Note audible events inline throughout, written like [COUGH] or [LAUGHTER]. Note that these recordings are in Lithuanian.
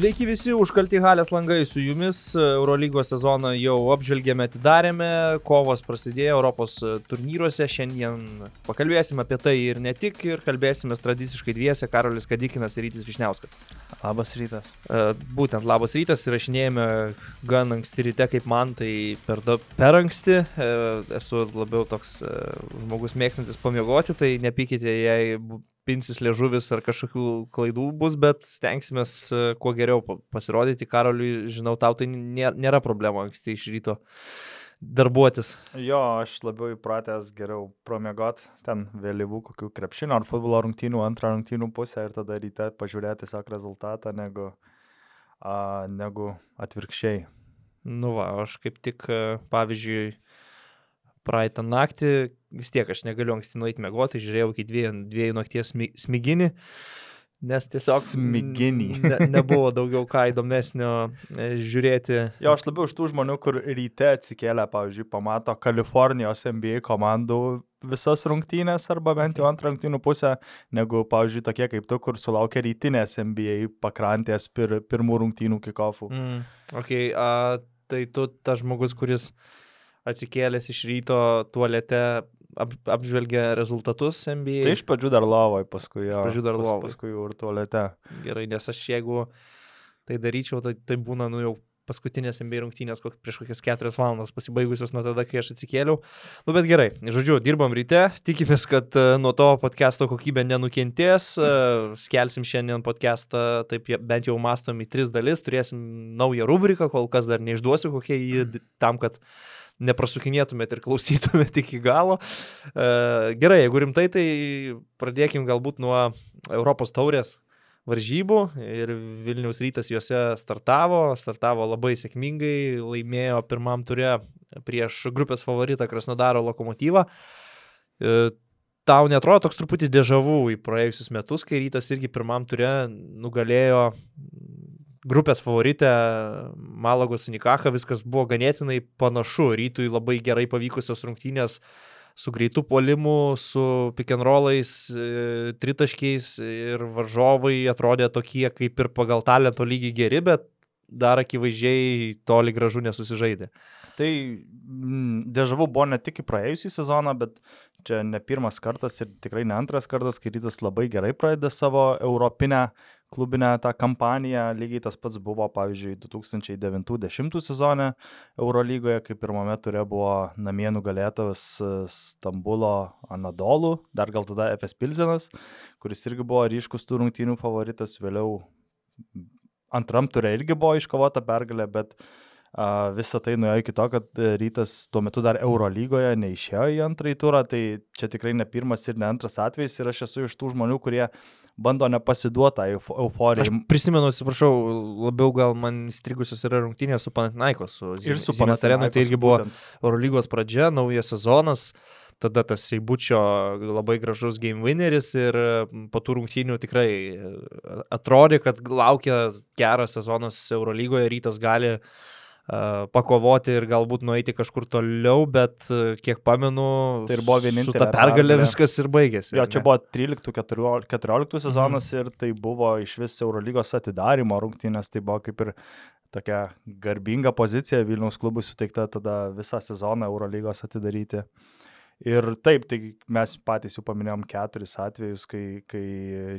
Sveiki visi, užkalti halės langai su jumis. Eurolygos sezoną jau apžvelgėme, atidarėme, kovos prasidėjo Europos turnyruose. Šiandien pakalbėsime apie tai ir ne tik, ir kalbėsime tradiciškai dviese - Karolis Kadikinas ir Rytis Višniauskas. Labas rytas. E, būtent labas rytas, įrašinėjame gan anksti ryte, kaip man, tai per, da, per anksti. E, esu labiau toks e, žmogus mėgstantis pamiegoti, tai nepykite, jei pinsis liežuvis ar kažkokių klaidų bus, bet stengsime kuo geriau pasirodyti. Karoliui, žinau, tau tai nėra problema anksti iš ryto darbuotis. Jo, aš labiau įpratęs geriau promiegot ten vėlyvų kokių krepšinio ar futbolo rungtynių, antrą rungtynių pusę ir tada ryte pažiūrėti tiesiog rezultatą negu, a, negu atvirkščiai. Nu va, aš kaip tik, pavyzdžiui, praeitą naktį, vis tiek aš negaliu anksti nueiti mėgoti, žiūrėjau iki dviejų, dviejų nakties smiginį, nes tiesiog smiginį. [LAUGHS] Ne, nebuvo daugiau ką įdomesnio e, žiūrėti. Jo, aš labiau iš tų žmonių, kur ryte atsikėlė, pavyzdžiui, pamato Kalifornijos NBA komandų visas rungtynės arba bent jau antrą rungtynių pusę, negu, pavyzdžiui, tokie kaip tu, kur sulaukia rytinės NBA pakrantės pir, pirmų rungtynių kikofų. Mm, ok, a, tai tu tas žmogus, kuris atsikėlęs iš ryto tualete ap, apžvelgia rezultatus NBA. Tai iš pradžių dar lovoje, paskui jo. Pradžių dar lovoje. Paskui jau ir tualete. Gerai, nes aš jeigu tai daryčiau, tai, tai būna, nu jau paskutinės NBA rungtynės kok, prieš kokias keturias valandas pasibaigusios nuo tada, kai aš atsikėliau. Nu bet gerai, žodžiu, dirbam ryte, tikimės, kad uh, nuo to podcast'o kokybė nenukentės. Uh, skelsim šiandien podcast'ą, taip bent jau mastom į tris dalis, turėsim naują rubriką, kol kas dar neišduosiu kokie jį tam, kad neprasukinėtumėt ir klausytumėt iki galo. E, gerai, jeigu rimtai, tai pradėkim galbūt nuo Europos taurės varžybų ir Vilniaus rytas juose startavo, startavo labai sėkmingai, laimėjo pirmam turė prieš grupės favoritą Krasnodaro lokomotyvą. E, tau netrodo toks truputį dėžavų į praėjusius metus, kai rytas irgi pirmam turė nugalėjo grupės favoritė Malagos Nikaha, viskas buvo ganėtinai panašu. Rytui labai gerai pavykusios rungtynės su greitų polimu, su rollais, e, tritaškiais ir varžovai atrodė tokie kaip ir pagal talento lygį geri, bet dar akivaizdžiai toli gražu nesusižaidė. Tai mm, dėžavų buvo ne tik į praėjusį sezoną, bet čia ne pirmas kartas ir tikrai ne antras kartas, kai rytas labai gerai pradeda savo europinę klubinę tą kampaniją. Lygiai tas pats buvo, pavyzdžiui, 2009-2010 sezone Eurolygoje, kai pirmame turė buvo namie nugalėtas e, Stambulo Anadolų, dar gal tada FS Pilzenas, kuris irgi buvo ryškus tų rungtynių favoritas, vėliau antram turė irgi buvo iškovota pergalė, bet uh, Visą tai nuėjo iki to, kad e, rytas tuo metu dar Eurolygoje neišėjo į antrąjį turą, tai čia tikrai ne pirmas ir ne antras atvejis ir aš esu iš tų žmonių, kurie bando nepasiduoti euforijai. Aš prisimenu, atsiprašau, labiau gal man įstrigusios yra rungtynės su Panatinaikos. Su ir su Panatinaikos. Tai irgi buvo Eurolygos pradžia, naujas sezonas tada tas Seibučio labai gražus game winneris ir po tų rungtynių tikrai e, atrodė, kad laukia geras sezonas Eurolygoje, rytas gali uh, pakovoti ir galbūt nueiti kažkur toliau, bet kiek pamenu, tai ir buvo vienintelė. Su ta pergalė viskas ir baigėsi. Jo, čia buvo 13-14 sezonas mm. ir tai buvo iš vis Eurolygos atidarimo rungtynės, tai buvo kaip ir tokia garbinga pozicija Vilniaus klubui suteikta tada visą sezoną Eurolygos atidaryti. Ir taip, tai mes patys jau paminėjom keturis atvejus, kai, kai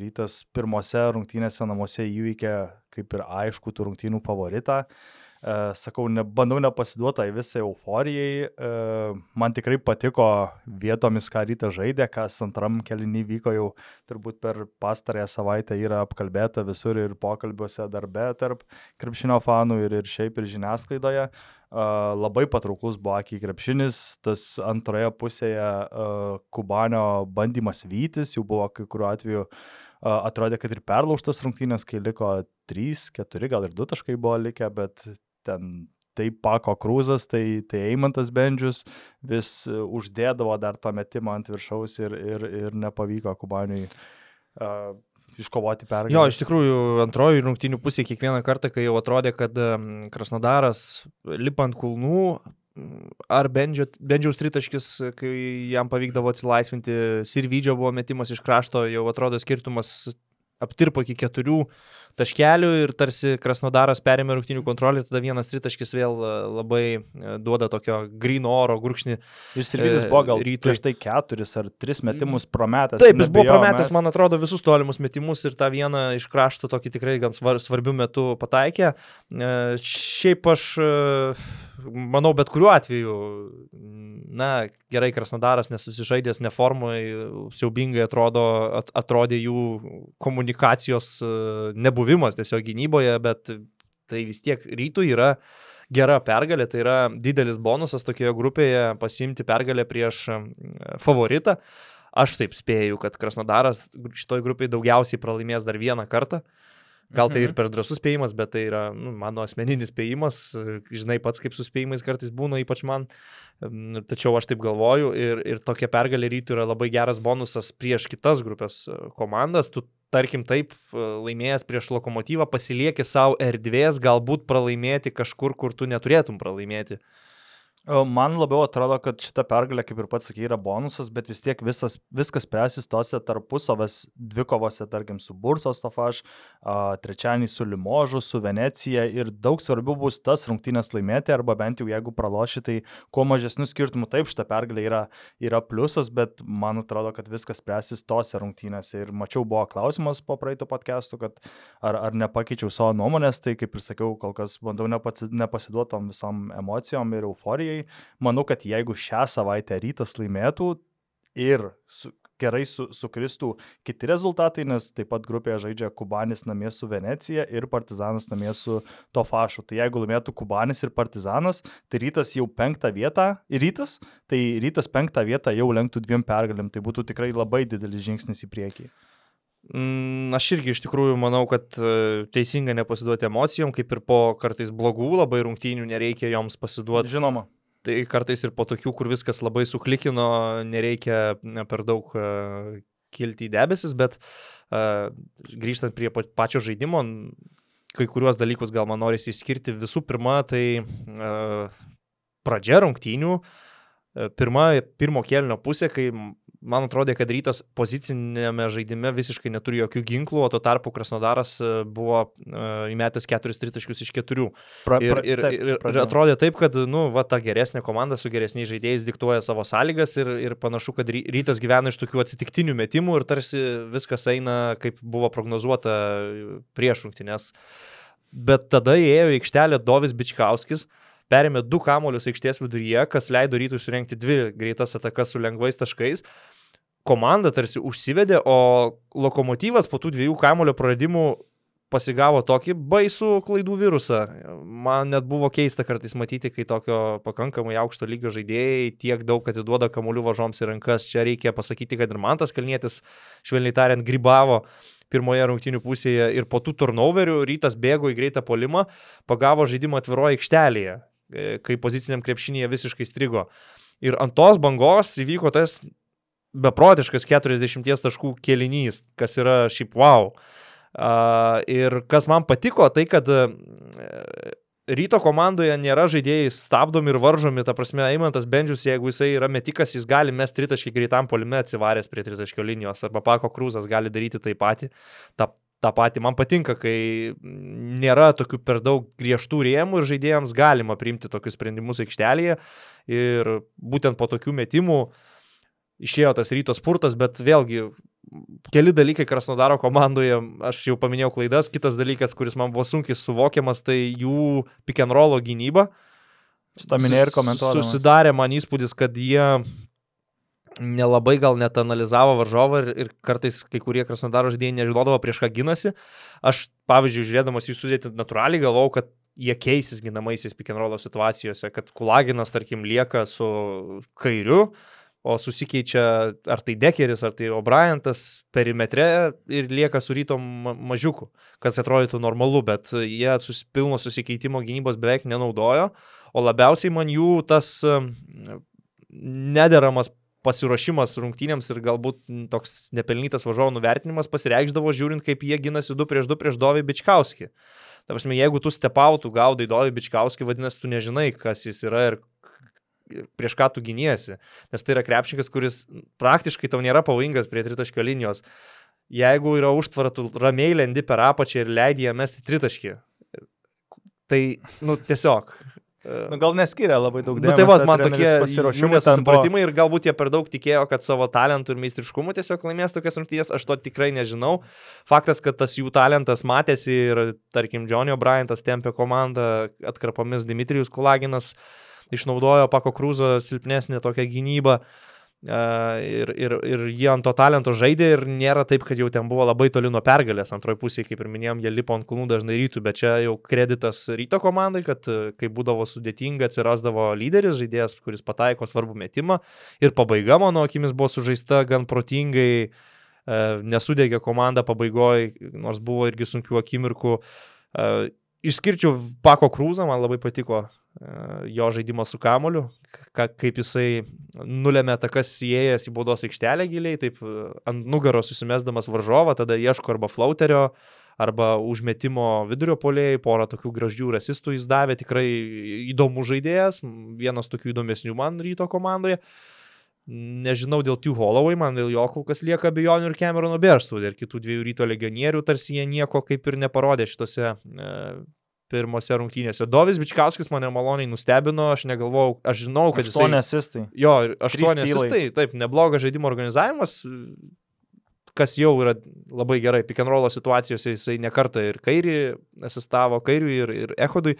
rytas pirmose rungtynėse namuose įveikė kaip ir aišku tų rungtynių favoritą. Uh, sakau, ne, bandau nepasiduoti tai visai euforijai. Uh, man tikrai patiko vietomis, ką ryte žaidė, kas antram kelinį vyko jau turbūt per pastarąją savaitę yra apkalbėta visur ir pokalbiuose darbe tarp krepšinio fanų ir, ir šiaip ir žiniasklaidoje. Uh, labai patrauklus buvo akiai krepšinis, tas antroje pusėje Kubanio bandymas vytis, jau buvo kai kuriuo atveju atrodė, kad ir perlaužtas rungtynės, kai liko 3, 4, gal ir 2 taškai buvo likę, bet ten tai Pako Krūzas, tai, tai Eimantas Bendžius vis e, uždėdavo dar tą metimą ant viršaus ir, ir, ir nepavyko Kubaniui uh, iškovoti pergalę. Jo, iš tikrųjų, antroji rungtinių pusė kiekvieną kartą, kai jau atrodė, kad Krasnodaras lipant kulnų, ar Bendžio, Bendžiaus tritaškis, kai jam pavykdavo atsilaisvinti, Sirvidžio buvo metimas iš krašto, jau atrodo skirtumas aptirpo iki keturių taškelių ir tarsi Krasnodaras perėmė rungtinių kontrolę, tada vienas tritaškis vėl e, labai e, duoda tokio grino oro gurkšnį. Ir Sirvidis buvo gal rytui. prieš tai keturis ar tris metimus prometęs. Taip, jis buvo prometęs, mes... man atrodo, visus tolimus metimus ir tą vieną iš krašto tokį tikrai gan svarbių metų pataikė. Šiaip aš manau, bet kuriuo atveju, na, gerai, Krasnodaras nesusižaidęs, neformai, siaubingai atrodo, at, atrodė jų komunikacijos e, nebuvimas tiesiog gynyboje, bet tai vis tiek rytų yra gera pergalė, tai yra didelis bonusas tokioje grupėje pasimti pergalę prieš e, favoritą. Aš taip spėju, kad Krasnodaras šitoj grupiai daugiausiai pralaimės dar vieną kartą. Uh, Gal tai ir mhm. per drasus spėjimas, bet tai yra nu, mano asmeninis spėjimas. Žinai pats, kaip su spėjimais kartais būna, ypač man. Tačiau aš taip galvoju ir, ir tokia pergalė rytų yra labai geras bonusas prieš kitas grupės e, komandas. Tu, tarkim, taip e, laimėjęs prieš lokomotyvą pasilieki savo erdvės, galbūt pralaimėti kažkur, kur tu neturėtum pralaimėti. Man labiau atrodo, kad šita pergalė, kaip ir pats sakė, yra bonusas, bet vis tiek visas, viskas presis tose tarpusavės dvikovose, tarkim, su Bursos Tofaš, trečiąjį su Limožu, su Venecija ir daug svarbiau bus tas rungtynės laimėti, arba bent jau jeigu praloši, tai kuo mažesnių skirtumų. Taip, šita pergalė yra, yra pliusas, bet man atrodo, kad viskas presis tose rungtynėse. Ir mačiau, buvo klausimas po praeito podcast'o, kad ar, ar nepakeičiau savo nuomonės, tai kaip ir sakiau, kol kas bandau nepasiduotom visom emocijom ir euforijai Latvijai. Manau, kad jeigu šią savaitę rytas laimėtų ir su, gerai su, sukristų kiti rezultatai, nes taip pat grupėje žaidžia Kubanis namie su Venecija ir Partizanas namie su Tofašu. Tai jeigu laimėtų Kubanis ir Partizanas, tai rytas jau penktą vietą, rytas, tai rytas penktą vietą jau lenktų dviem pergalėm, tai būtų tikrai labai didelis žingsnis į priekį. Mm, aš irgi iš tikrųjų manau, kad e, teisinga nepasiduoti emocijom, kaip ir po kartais blogų labai rungtynių nereikia joms pasiduoti. Žinoma. Tai kartais ir po tokių, kur viskas labai suklikino, nereikia per daug uh, kilti į debesis, bet uh, grįžtant prie pačio žaidimo, kai kuriuos dalykus gal man norisi išskirti. Visų pirma, tai uh, pradžia rungtynių, pirma, pirmo kėlinio pusė, kai man atrodė, kad rytas pozicinėme žaidime visiškai neturi jokių ginklų, o tuo tarpu Krasnodaras e, buvo uh, įmetęs keturis tritaškius iš keturių. Pra, pra, ir, ir, taip, ir, ir atrodė taip, kad, nu, va, ta geresnė komanda su geresniais žaidėjais diktuoja savo sąlygas ir, ir panašu, kad rytas gyvena iš tokių atsitiktinių metimų ir tarsi viskas eina, kaip buvo prognozuota prieš rungtynės. Bet tada įėjo į aikštelę Dovis Bičkauskis, perėmė du kamolius aikštės viduryje, kas leido rytui surenkti dvi greitas atakas su lengvais taškais komanda tarsi užsivedė, o lokomotyvas po tų dviejų kamulio praradimų pasigavo tokį baisų klaidų virusą. Man net buvo keista kartais matyti, kai tokio pakankamai aukšto lygio žaidėjai tiek daug atiduoda kamuolių važoms į rankas. Čia reikia pasakyti, kad ir Mantas Kalnietis, švelniai tariant, grybavo pirmoje rungtinių pusėje ir po tų turnoverių rytas bėgo į greitą polimą, pagavo žaidimą atviroje aikštelėje, kai poziciniam krepšinėje visiškai strigo. Ir ant tos bangos įvyko tas beprotiškas 40 taškų kelinys, kas yra šiaip wow. Uh, ir kas man patiko, tai kad uh, ryto komandoje nėra žaidėjai stabdomi ir varžomi, ta prasme, Eimantas Bendžius, jeigu jisai yra metikas, jis gali mes tritaškį greitam polime atsivaręs prie tritaškio linijos, arba Pako Krūzas gali daryti tai patį. Ta, tą patį man patinka, kai nėra tokių per daug griežtų rėmų ir žaidėjams galima priimti tokius sprendimus aikštelėje. Ir būtent po tokių metimų uh, išėjo tas ryto spurtas, bet vėlgi keli dalykai Krasnodaro komandoje, aš jau paminėjau klaidas, kitas dalykas, kuris man buvo sunkiai suvokiamas, tai jų pick and rollo gynyba. Šitą minėjai ir komentuoju. Susidarė man įspūdis, kad jie nelabai gal net analizavo varžovą ir, ir kartais kai kurie Krasnodaro žaidėjai nežinodavo prieš ką ginasi. Aš, pavyzdžiui, žiūrėdamas jų sudėti natūraliai galvau, kad jie keisis ginamaisiais pick and rollo situacijose, kad Kulaginas, tarkim, lieka su kairiu, o susikeičia ar tai Dekeris, ar tai O'Brientas perimetre ir lieka su rytom mažiuku, kas atrodytų normalu, bet jie sus, pilno susikeitimo gynybos beveik nenaudojo, o labiausiai man jų tas nederamas pasiruošimas rungtynėms ir galbūt toks nepelnytas važiuovo nuvertinimas pasireikždavo žiūrint, kaip jie ginasi 2 prieš 2 prieš Dovį Bičkauskį. Ta prasme, jeigu tu stepautų, gaudai Dovį Bičkauskį, vadinasi, tu nežinai, kas jis yra ir prieš ką tu giniesi. Nes tai yra krepšininkas, kuris praktiškai tau nėra pavojingas prie tritaškio linijos. jeigu yra užtvara, tu ramiai lendi per apačią ir leidži ją mesti tritaškį. Tai, nu, tiesiog. Nu, gal neskiria labai daug dėmesio. Nu, tai va, man tokie jų nesusipratimai ir galbūt jie per daug tikėjo, kad savo talentų ir meistriškumų tiesiog laimės tokias rungtynės, aš to tikrai nežinau. Faktas, kad tas jų talentas matėsi ir, tarkim, Johnny O'Brientas tempė komandą atkarpomis Dimitrijus Kulaginas, išnaudojo Pako Krūzo silpnesnę tokią gynybą. Uh, Ir, ir, ir jie ant to talento žaidė ir nėra taip, kad jau ten buvo labai toli nuo pergalės. Antroji pusė, kaip ir minėjom, jie lipo ant kulnų dažnai rytų, bet čia jau kreditas ryto komandai, kad kai būdavo sudėtinga, atsirasdavo lyderis, žaidėjas, kuris pataiko svarbų metimą. Ir pabaiga, mano akimis, buvo sužaista gan protingai, nesudegė komanda pabaigoje, nors buvo irgi sunkių akimirkų. Išskirčiau Pako Krūzą, man labai patiko jo žaidimo su kamoliu, ka, kaip jisai nulėmė takas įėjęs į baudos aikštelę giliai, taip ant nugaros susimesdamas varžovą, tada ieško arba flauterio, arba užmetimo vidurio polėjai, porą tokių gražių rasistų jis davė, tikrai įdomų žaidėjas, vienas tokių įdomesnių man ryto komandoje. Nežinau dėl Tiu Holloway, man dėl jo kol kas lieka abejonių ir Camerono Berstų, ir kitų dviejų ryto legionierių, tarsi jie nieko kaip ir neparodė šitose e, pirmose rungtynėse. Dovis Bičkauskis mane maloniai nustebino, aš negalvojau, aš žinau, kad jis... Aštuoni asistai. Jo, aštuoni asistai, taip, neblogas žaidimo organizavimas, kas jau yra labai gerai. Pick and roll situacijose jisai nekarta ir kairį asistavo, kairiui ir, ir ehodui,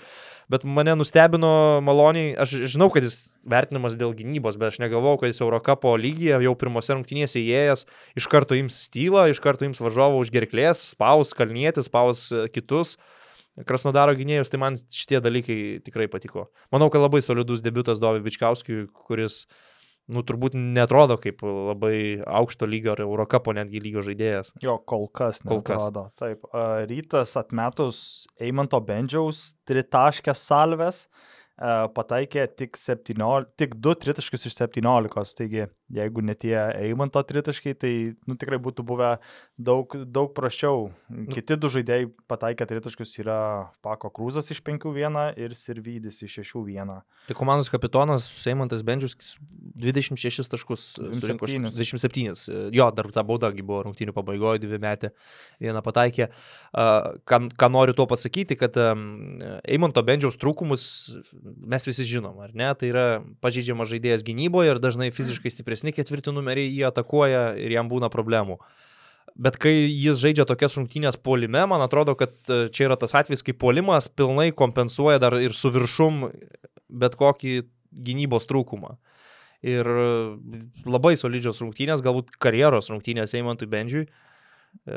bet mane nustebino maloniai, aš žinau, kad jis vertinamas dėl gynybos, bet aš negalvojau, kad jis Eurocapo lygyje jau pirmose rungtynėse įėjęs, iš karto ims stylą, iš karto ims varžovą už gerklės, spaus kalnėtis, spaus kitus. Krasnodaro gynėjus, tai man šitie dalykai tikrai patiko. Manau, kad labai solidus debutas Dovui Bičkauskijui, kuris, nu, turbūt netrodo kaip labai aukšto lygio ar Eurocapo netgi lygio žaidėjas. Jo, kol kas kol netrodo. Kas. Taip, rytas atmetus Eimanto Bendžiaus tritaškės salves, pataikė tik, 17, tik 2 tritaškius iš 17, taigi jeigu ne tie Eimanto tritaškai, tai nu, tikrai būtų buvę daug, daug prašiau. Kiti du žaidėjai pataikę tritaškius yra Pako Krūzas iš 5-1 ir Sirvydis iš 6-1. Tai komandos kapitonas Seimantas Bendžius 26 taškus 27. 27. Jo, dar ta bauda buvo rungtynių pabaigoje, dvi metė, vieną pataikė. Ką, ką noriu tuo pasakyti, kad Eimanto Bendžiaus trūkumus mes visi žinom, ar ne? Tai yra pažydžiamas žaidėjas gynyboje ir dažnai fiziškai stipresni ketvirti numeriai jį atakuoja ir jam būna problemų. Bet kai jis žaidžia tokias rungtynės polime, man atrodo, kad e, čia yra tas atvejis, kai polimas pilnai kompensuoja dar ir su viršum bet kokį gynybos trūkumą. Ir e, labai solidžios rungtynės, galbūt karjeros rungtynės Eimantui Bendžiui. Uh,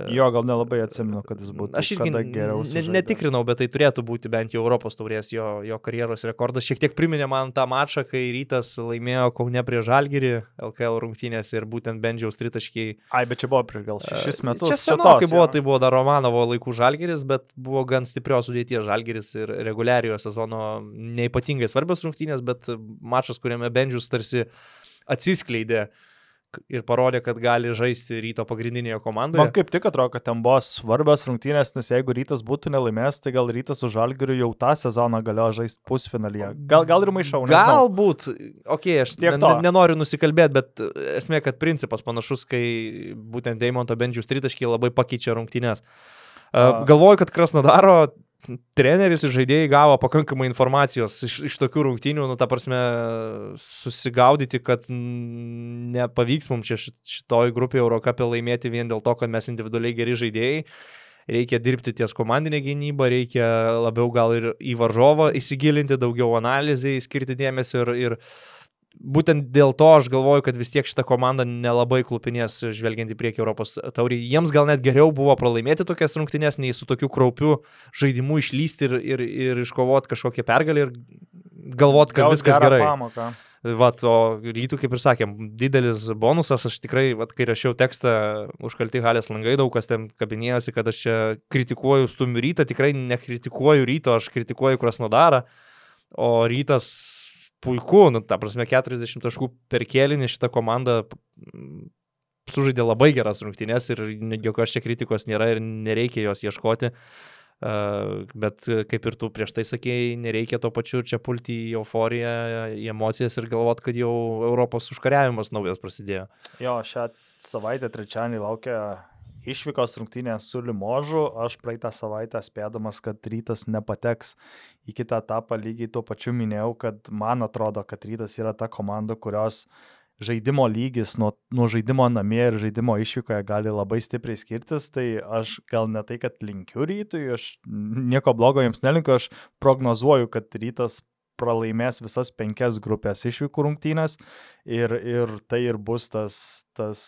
Jo, gal nelabai atsimenu, kad jis būtų. Aš irgi ne, netikrinau, bet tai turėtų būti bent jau Europos taurės jo, jo karjeros rekordas. Šiek tiek priminė man tą mačą, kai rytas laimėjo Kaune prie Žalgirį LKL rungtynės ir būtent Bendžiaus tritaškiai. Ai, bet čia buvo prieš gal šešis metus. Čia senokai buvo, tai buvo dar Romanovo laikų Žalgiris, bet buvo gan stiprios sudėties Žalgiris ir reguliariojo sezono neipatingai svarbios rungtynės, bet mačas, kuriame Bendžius tarsi atsiskleidė uh, ir parodė, kad gali žaisti ryto pagrindinėje komandoje. Man kaip tik atrodo, kad ten buvo svarbios rungtynės, nes jeigu rytas būtų nelaimėjęs, tai gal rytas su žalgiriu jau tą sezoną galėjo žaisti pusfinalyje. Gal, gal ir maišau. Galbūt, okei, okay, aš tiek to. Nenoriu nusikalbėti, bet esmė, kad principas panašus, kai būtent Deimonto Bendžius tritaškiai labai pakeičia rungtynės. Galvoju, kad Krasnodaro treneris ir žaidėjai gavo pakankamai informacijos iš, iš tokių rungtynių, nu, ta prasme, susigaudyti, kad nepavyks mums čia šitoj grupėje Eurocapė laimėti vien dėl to, kad mes individualiai geri žaidėjai. Reikia dirbti ties komandinė gynyba, reikia labiau gal ir į varžovą įsigilinti, daugiau analizai, skirti dėmesio ir, ir uh, būtent dėl to aš galvoju, kad vis tiek šita komanda nelabai klupinės žvelgiant į priekį Europos taurį. Jiems gal net geriau buvo pralaimėti tokias rungtynės, nei su tokiu kraupiu žaidimu išlysti ir, ir, ir iškovoti kažkokią pergalį ir galvoti, kad Gaus viskas gerai. Pamoką. Vat, o rytų, kaip ir sakėm, didelis bonusas, aš tikrai, vat, kai rašiau tekstą užkalti halės langai, daug kas ten kabinėjosi, kad aš čia kritikuoju stumių rytą, tikrai nekritikuoju ryto, aš kritikuoju Krasnodarą, o rytas puiku, nu, ta prasme, 40 taškų per kėlinį šitą komandą sužaidė labai geras rungtynės ir jokios čia kritikos nėra ir nereikia jos ieškoti. Uh, bet kaip ir tu prieš tai sakėjai, nereikia to pačiu čia pulti į euforiją, į emocijas ir galvot, kad jau Europos užkariavimas naujas prasidėjo. Jo, šią savaitę trečiąjį laukia išvykos rungtynės su Limožu, aš praeitą savaitę spėdamas, kad rytas nepateks į kitą etapą, lygiai tuo pačiu minėjau, kad man atrodo, kad rytas yra ta komanda, kurios žaidimo lygis nuo, nuo žaidimo namie ir žaidimo išvykoje gali labai stipriai skirtis, tai aš gal ne tai, kad linkiu rytui, aš nieko blogo jiems nelinkiu, aš prognozuoju, kad rytas pralaimės visas penkias grupės išvykų rungtynės ir, ir tai ir bus tas, tas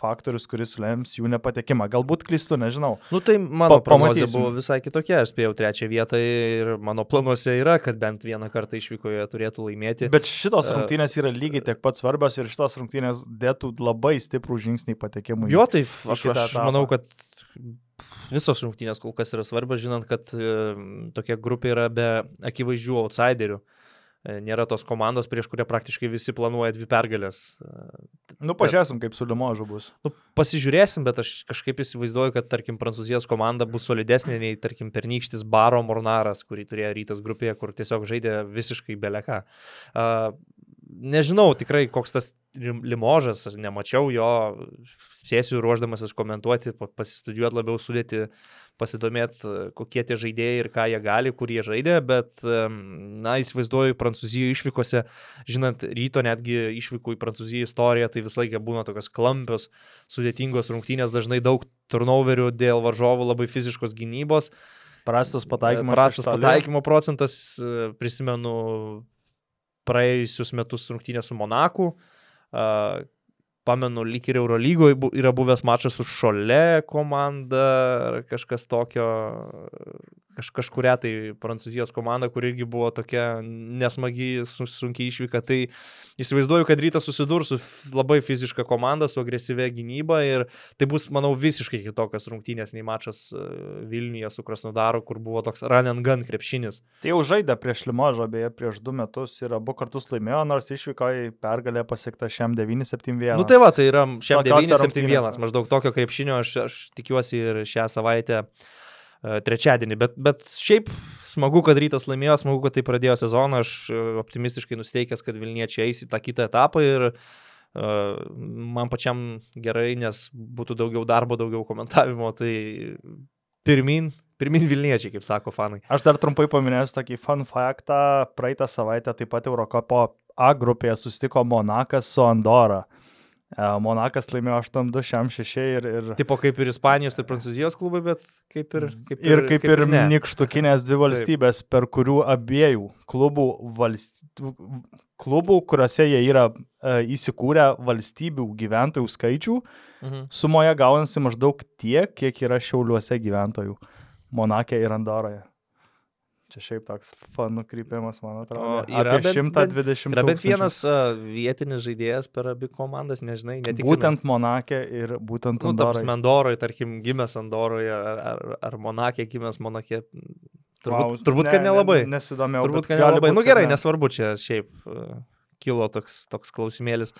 faktorius, kuris lems jų nepatekimą. Galbūt klystu, nežinau. Nu tai mano Pa- prognozija buvo visai kitokia, aš spėjau trečią vietą ir mano planuose yra, kad bent vieną kartą išvykoje turėtų laimėti. Bet šitos E, rungtynės yra lygiai tiek pat svarbios ir šitos rungtynės dėtų labai stiprų žingsnį patekimui. Jo, tai aš, aš etapą. manau, kad visos rungtynės kol kas yra svarbios, žinant, kad e, tokia grupė yra be akivaizdžių outsiderių. E, Nėra tos komandos, prieš kurią praktiškai visi planuoja dvi pergalės. E, Nu, pažiūrėsim, kaip su Limožu bus. Nu, pasižiūrėsim, bet aš kažkaip įsivaizduoju, kad, tarkim, Prancūzijos komanda bus solidesnė nei, tarkim, pernykštis Baro Mornaras, kurį turėjo rytas grupėje, kur tiesiog žaidė visiškai beleką. Nežinau tikrai, koks tas Lim- limožas, aš nemačiau jo, sėsiu ruoždamasis komentuoti, pa- pasistudijuoti labiau sudėti, pasidomėti, kokie tie žaidėjai ir ką jie gali, kur jie žaidė, bet, na, įsivaizduoju, Prancūzijoje išvykose, žinant ryto netgi išvykų į Prancūziją istoriją, tai visą laiką būna tokios klampios, sudėtingos rungtynės, dažnai daug turnoverių dėl varžovų labai fiziškos gynybos. Prastas pataikymas. Prastas pataikymo procentas, e, prisimenu praėjusius metus rungtynę su Monaku. Pamenu, lyg ir Eurolygoje yra buvęs mačas su Šole komanda ar kažkas tokio, kaž, kažkuria tai Prancūzijos komanda, kur irgi buvo tokia nesmagi, su- sunkiai išvyka. Tai įsivaizduoju, kad rytas susidurs su labai fiziška komanda, su agresyvia gynyba ir tai bus, manau, visiškai kitokios rungtynės nei mačas e, Vilniuje su Krasnodaru, kur buvo toks run and gun krepšinis. Tai jau žaidė prieš Limožą, beje, prieš du metus ir abu kartus laimėjo, nors išvykoje pergalė pasiekta šiam 971. Nu tai va, tai yra šiam Tokiose 971, rungtynėse. maždaug tokio krepšinio aš, aš tikiuosi ir šią savaitę e, trečiadienį, bet, bet šiaip smagu, kad rytas laimėjo, smagu, kad tai pradėjo sezoną, aš e, optimistiškai nusteikęs, kad Vilniečiai eis į tą kitą etapą ir uh, man pačiam gerai, nes būtų daugiau darbo, daugiau komentavimo, tai pirmin, pirmin Vilniečiai, kaip sako fanai. Aš dar trumpai paminėsiu tokį fun faktą. Praeitą savaitę taip pat Eurocopo A grupėje susitiko Monakas su Andora. E, Monakas laimėjo 8-2 šiam 6 ir, ir, Tipo kaip ir Ispanijos ir Prancūzijos klubai, bet kaip ir... Kaip ir kaip ir ne. nikštukinės dvi valstybės, per kurių abiejų klubų, valst... klubų kuriuose jie yra e, įsikūrę valstybių gyventojų skaičių, Mhm. sumoje gaunasi maždaug tiek, kiek yra Šiauliuose gyventojų Monakė ir Andoroje. Čia šiaip toks fan nukrypimas, man atrodo. O yra Apie bent- bent- 120 Yra bent vienas uh, vietinis žaidėjas per abi komandas, nežinai, ne tik Būtent Monakė ir būtent Nu, Andoroje. Andoroje, tarkim, gimęs Andoroje, ar, ar, ar Monakė gimęs Monakė. Turbūt, Vau, turbūt kad ne, nelabai. Ne, nesidomėjau. turbūt, bet kad nelabai. būt, Nu kad gerai, ne. nesvarbu, čia šiaip uh, kilo toks, toks klausimėlis.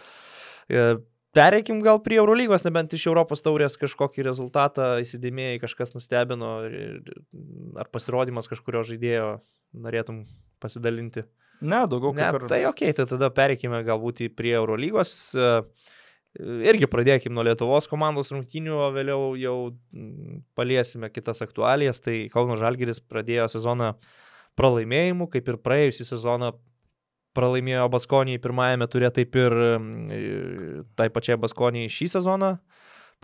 Uh, Pereikim gal prie Eurolygos, nebent iš Europos taurės kažkokį rezultatą įsidėmėjai, kažkas nustebino, ar pasirodymas kažkurio žaidėjo norėtum pasidalinti. Ne, daugiau Ne, kaip ir. tai ok, tai tada pereikime galbūt prie Eurolygos. E, Irgi pradėkime nuo Lietuvos komandos rungtynių, o vėliau jau paliesime kitas aktualijas. Tai Kauno Žalgiris pradėjo sezoną pralaimėjimu, kaip ir praėjusį sezoną pralaimėjo Baskonijai pirmajame turė, taip ir mm, tai pačiai Baskonijai šį sezoną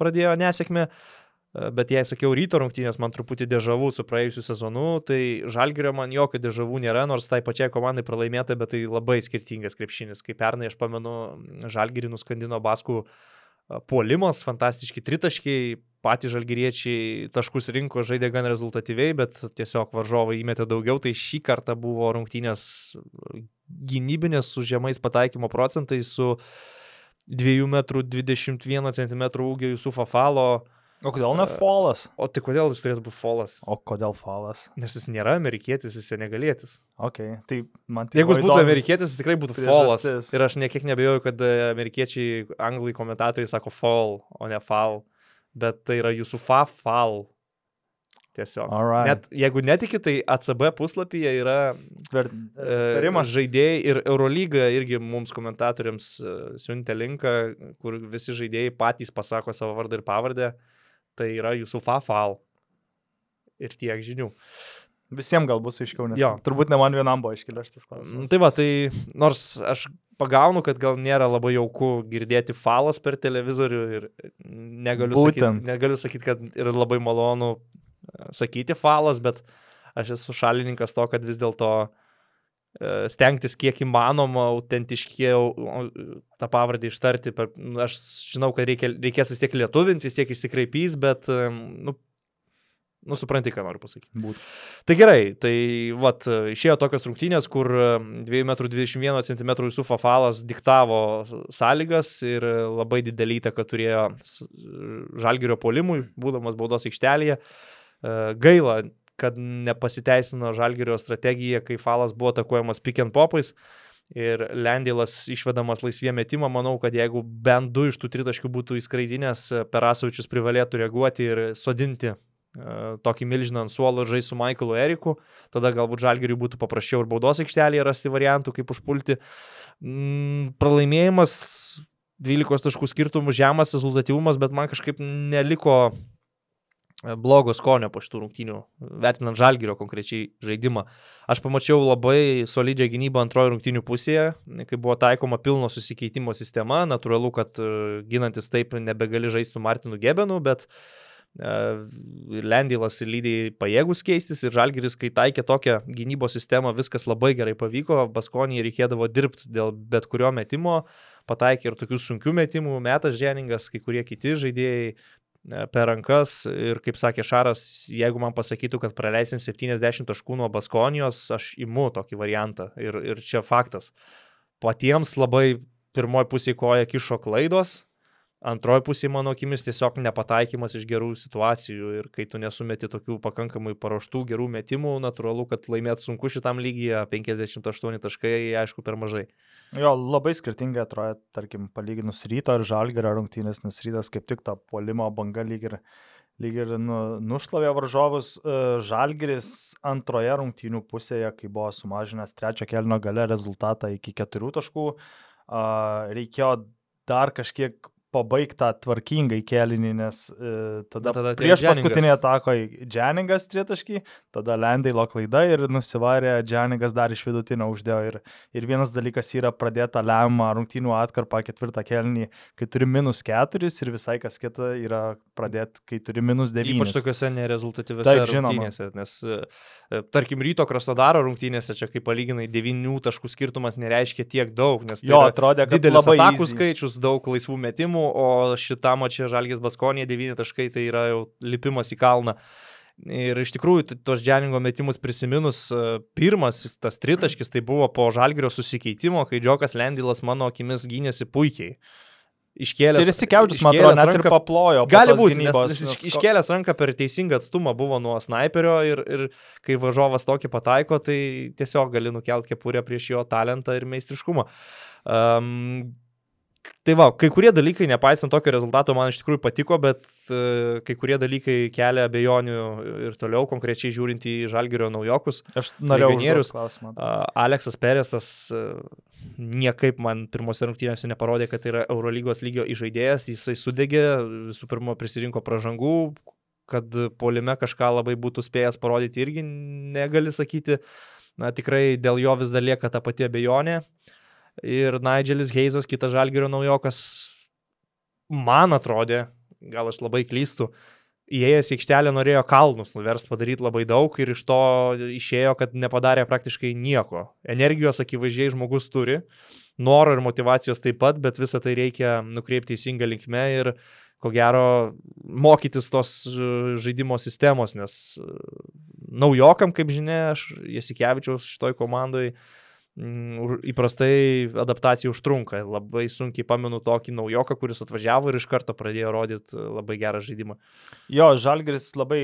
pradėjo nesėkmė. E, Bet jei sakiau ryto rungtynės, man truputį dėžavų su praėjusiu sezonu, tai žalgerio man jokio dėžavų nėra, nors tai pačiai komandai pralaimėta, bet tai labai skirtingas krepšinis. Kaip pernai aš pamenu, žalgerį nuskandino Baskų e, puolimas, fantastiški tritaškiai, patys žalgeriečiai taškus rinko, žaidė gan rezultatyviai, bet tiesiog varžovai įmetė daugiau, tai šį kartą buvo rungtynės gynybinės su žemais pataikymo procentais, su 2,21 m ūgio Jusufo Falo. O kodėl ne folas? O tai kodėl jis turėtų būti folas? O kodėl folas? Nes jis nėra amerikietis, jis senegalietis. Ok, tai man tai Jeigu jis būtų įdomi. amerikietis, jis tikrai būtų priežastis. Ir aš niekiek nebejoju, kad e, amerikiečiai, anglai komentatoriai sako fall, o ne fall. Bet tai yra jūsų fa fall. Tiesiog. Alright. Net jeigu netiki, tai ACB puslapyje yra e, Tarimas. žaidėjai ir Eurolyga irgi mums komentatoriams e, siuntė linką, kur visi žaidėjai patys pasako savo vardą ir pavardę. Tai yra jūsų fafal. Ir tiek žinių. Visiems gal bus aiškiau, nes Jo. turbūt ne man vienam buvo iškilęs šitas Mm, klausimas. Tai va, tai nors aš pagaunu, kad gal nėra labai jauku girdėti falas per televizorių ir negaliu sakyti, sakyti, kad yra labai malonu e, sakyti falas, bet aš esu šalininkas to, kad vis dėlto e, stengtis kiek įmanoma autentiškiau tą pavardę ištarti. Per, nu, aš žinau, kad reikia, reikės vis tiek lietuvinti, vis tiek išsikreipys, bet, e, nu, nu, supranti, ką noriu pasakyti. Būt. Tai gerai, tai vat, išėjo tokios rungtynės, kur 2,21 cm jūsų fafalas diktavo sąlygas ir labai didelį įtaką turėjo žalgerio polimui, būdamas baudos aikštelėje. E, Gaila, kad nepasiteisino žalgerio strategija, kai falas buvo atakuojamas pick and popais. Ir Lendilas išvedamas laisvė metimą, manau, kad jeigu bent du iš tų tritaškių būtų įskraidinės, Perasovičius privalėtų reaguoti ir sodinti e, tokį milžiną ant suolo ir žaisti su Michaelu Eriku, tada galbūt Žalgiriui būtų paprasčiau ir baudos aikštelėje rasti variantų, kaip užpulti. Mm, pralaimėjimas 12 taškų skirtumų, žemas rezultatyvumas, bet man kažkaip neliko blogo skonio po šitų rungtynių, vertinant Žalgirio konkrečiai žaidimą. Aš pamačiau labai solidžią gynybą antrojo rungtynių pusėje, kai buvo taikoma pilno susikeitimo sistema, natūralu, kad e, ginantis taip nebegali žaisti su Martinu Gebenu, bet e, Lendylas ir lygiai pajėgus keistis ir Žalgiris, kai taikė tokią gynybos sistemą, viskas labai gerai pavyko, Baskonijai reikėdavo dirbti dėl bet kurio metimo, pataikė ir tokių sunkių metimų, metas Ženingas, kai kurie kiti žaidėjai per rankas ir kaip sakė Šaras, jeigu man pasakytų, kad praleisim 70 taškų nuo Baskonijos, aš imu tokį variantą ir, ir čia faktas. Patiems labai pirmoji pusė koja kišo klaidos, antroji pusė, mano akimis, tiesiog nepataikymas iš gerų situacijų ir kai tu nesumeti tokių pakankamai paruoštų gerų metimų, natūralu, kad laimėti sunku šitam lygyje, 58 taškai, aišku, per mažai. Jo, labai skirtingai atrodo, tarkim, palyginus ryto ir žalgerio rungtynės, nes rytas kaip tik tą polimo banga lyg ir, lyg ir nu, nušlavė varžovus. E, Žalgeris antroje rungtynių pusėje, kai buvo sumažinęs trečio kelno gale rezultatą iki keturių taškų, reikėjo dar kažkiek pabaigtą tvarkingai kelinį, nes e, tada, tada prieš paskutinį atakoje Dženingas tritaškį, tada Lendailo klaida ir nusivarė Dženingas dar iš vidutinio uždėjo. Ir, ir vienas dalykas yra pradėta lemą rungtynių atkarpą ketvirtą kelinį, kai turi minus keturis ir visai kas kita yra pradėti, kai turi minus Ypač devynis. tokiuose nerezultatyviuose Taip, rungtynėse, nes, e, tarkim, ryto Krasnodaro rungtynėse, čia kaip palyginai 9 taškų skirtumas nereiškia tiek daug, nes tai Jo, atrodė, kad didelis atakų easy. skaičius, daug laisvų metimų, o šitam čia Žalgės Baskonė 9 taškai tai yra jau lipimas į kalną. Ir iš tikrųjų, tos Dženingo metimus prisiminus, e, pirmas tas tritaškis tai buvo po Žalgirio susikeitimo, kai Džokas Lendilas mano akimis gynėsi puikiai. Iškėlęs, Ir įsikeudžius, man atrodo, net ir paplojo. Gali būti, gynybos, nes, nes iškėlęs ranką per teisingą atstumą buvo nuo sniperio ir, ir kai varžovas tokį pataiko, tai tiesiog gali nukelti kepurę prieš jo talentą ir meistriškumą. Um, Tai va, kai kurie dalykai, nepaisant tokio rezultato, man iš tikrųjų patiko, bet uh, kai kurie dalykai kelia abejonių ir toliau, konkrečiai žiūrint į Žalgirio naujokus. Aš norėjau. Uh, Aleksas Peresas uh, niekaip man pirmose rungtynėse neparodė, kad tai yra Eurolygos lygio įžaidėjas, jisai sudegė, visų pirma prisirinko pražangų, kad polime kažką labai būtų spėjęs parodyti irgi negali sakyti. Na tikrai dėl jo vis dar lieka ta pati abejonė. Ir Nigelis Heizas, kitas žalgerio naujokas, man atrodė, gal aš labai klystu, įėjęs į aikštelę norėjo kalnus nuverst padaryti labai daug ir iš to išėjo, kad nepadarė praktiškai nieko. Energijos akivaizdžiai žmogus turi, noro ir motivacijos taip pat, bet visą tai reikia nukreipti teisinga linkme ir ko gero mokytis tos e, žaidimo sistemos, nes e, naujokam, kaip žinia, aš Jasikevičiaus šitoj komandai už- įprastai adaptacija užtrunka. Labai sunkiai pamenu tokį naujoką, kuris atvažiavo ir iš karto pradėjo rodyti labai gerą žaidimą. Jo, Žalgris labai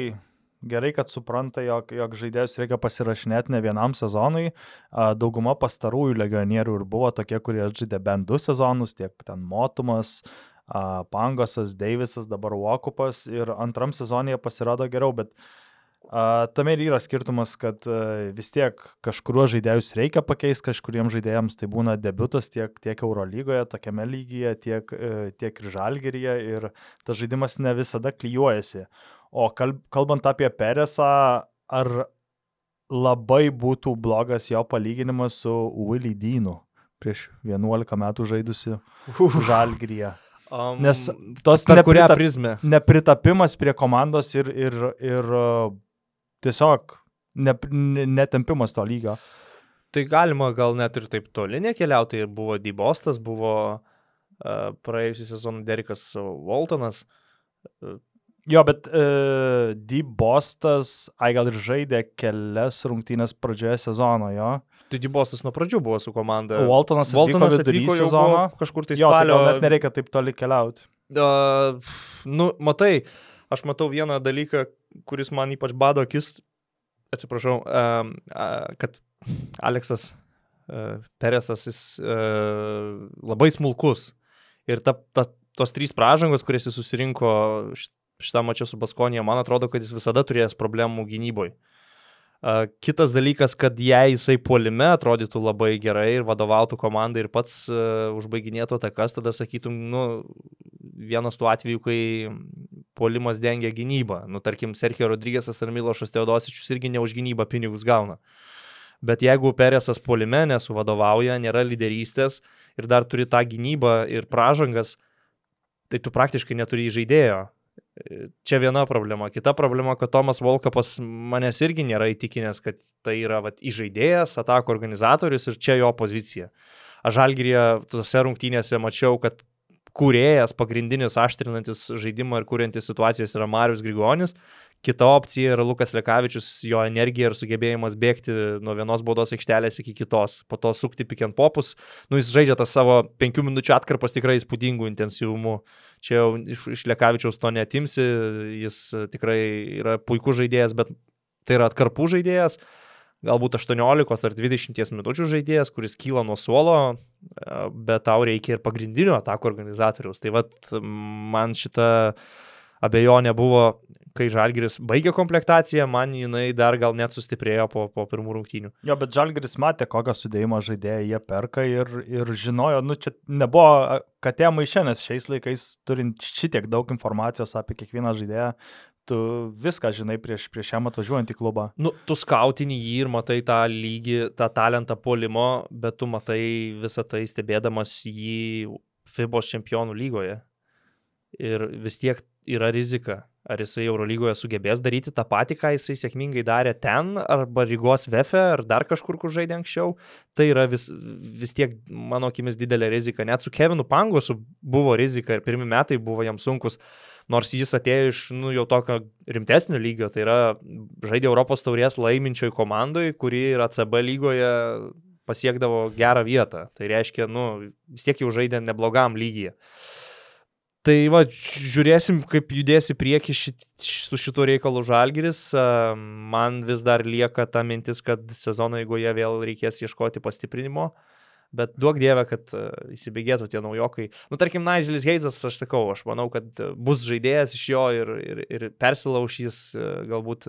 gerai, kad supranta, jog, jog žaidėjus reikia pasirašinėti ne vienam sezonui. Dauguma pastarųjų legionierių ir buvo tokie, kurie žaidė bent du sezonus, tiek ten Motumas, Pangosas, Deivisas, dabar Vokupas ir antram sezonėje pasirodo geriau, bet A, tame ir yra skirtumas, kad a, vis tiek kažkuriuos žaidėjus reikia pakeisti, kažkuriems žaidėjams tai būna debutas tiek, tiek Eurolygoje, tokiame lygyje, tiek, a, tiek ir Žalgeryje ir tas žaidimas ne visada klyjuojasi. O kalb, kalbant apie Peresą, ar labai būtų blogas jo palyginimas su Willy Dynu prieš 11 metų žaidusi Žalgeryje? Um, Nes tos nepritap- prizmę? nepritapimas prie komandos ir, ir, ir tiesiog ne, ne, netempimas to lygio. Tai galima gal net ir taip toli nekeliauti. Ir buvo Dybostas, buvo uh, praėjusią sezoną Derikas Waltonas. Jo, bet uh, D. Bostas, ai gal ir žaidė kelias rungtynės pradžioje sezono, jo. Tai Dybostas nuo pradžių buvo su komanda. Waltonas, Waltonas atvyko sezono. buvo kažkur tai Jo, tai spalio. gal net nereikia taip toli keliauti. Uh, nu, matai, aš matau vieną dalyką, kuris man ypač bado akis, atsiprašau, kad Aleksas Peresas, jis labai smulkus. Ir ta, ta, tos trys pražangos, kurias jis susirinko šit- šitam mačiu su Baskonija, man atrodo, kad jis visada turėjęs problemų gynyboje. Kitas dalykas, kad jei jisai puolime atrodytų labai gerai ir vadovautų komandai ir pats uh, užbaiginėtų atakas, tada sakytum, nu, vienas tų atvejų, kai puolimas dengia gynybą. Nu, tarkim, Sergio Rodrygėsas ar Milošas Teodosičius irgi ne už gynybą pinigus gauna. Bet jeigu Peresas puolime nesuvadovauja, nėra lyderystės ir dar turi tą gynybą ir pražangas, tai tu praktiškai neturi žaidėjo. Čia viena problema. Kita problema, kad Tomas Volkapas manęs irgi nėra įtikinęs, kad tai yra vat, įžaidėjas, atako organizatorius ir čia jo pozicija. Aš žalgyrėje tose rungtynėse mačiau, kad kūrėjas, pagrindinis aštrinantis žaidimą ir kuriantis situacijas yra Marius Grigonis. Kita opcija yra Lukas Lekavičius, jo energija ir sugebėjimas bėgti nuo vienos baudos aikštelės iki kitos, po to sukti pick and popus. Nu, jis žaidžia tas savo penkių minučių atkarpas tikrai įspūdingų intensyvumų. Čia jau iš, iš Lekavičiaus to netimsi, jis tikrai yra puikus žaidėjas, bet tai yra atkarpų žaidėjas galbūt 18 ar 20 minučių žaidėjas, kuris kyla nuo suolo, bet tau reikia ir pagrindinio atako organizatoriaus. Tai vad man šita abejonė buvo, kai Žalgiris baigė komplektaciją, man jinai dar gal net sustiprėjo po, po pirmų rungtynių. Jo, bet Žalgiris matė, kokią sudėjimą žaidėjai jie perka ir, ir žinojo, nu čia nebuvo katė maišė, nes šiais laikais turint šitiek daug informacijos apie kiekvieną žaidėją, tu viską žinai prieš, prieš jam atvažiuojant į klubą. Nu, tu skautini jį ir matai tą lygį, tą talentą polimo, bet tu matai visą tai stebėdamas jį FIBOS čempionų lygoje. Ir vis tiek yra rizika, ar jisai Eurolygoje sugebės daryti tą patį, ką jisai sėkmingai darė ten, arba Rygos Vefe, ar dar kažkur, kur žaidė anksčiau. Tai yra vis, vis tiek, mano akimis, didelė rizika. Net su Kevinu Pangosu buvo rizika ir pirmie metai buvo jam sunkus, nors jis atėjo iš nu, jau tokio rimtesnio lygio, tai yra žaidė Europos taurės laiminčioj komandai, kuri yra CB lygoje pasiekdavo gerą vietą. Tai reiškia, nu, vis tiek jau žaidė neblogam lygyje. Tai va, žiūrėsim, kaip judės į priekį šit, su šituo reikalu Žalgiris. Man vis dar lieka ta mintis, kad sezono eigoje vėl reikės ieškoti pastiprinimo. Bet duok dievę, kad įsibėgėtų tie naujokai. Nu, tarkim, Nigelis Heizas, aš sakau, aš manau, kad bus žaidėjas iš jo ir, ir, ir persilaušys galbūt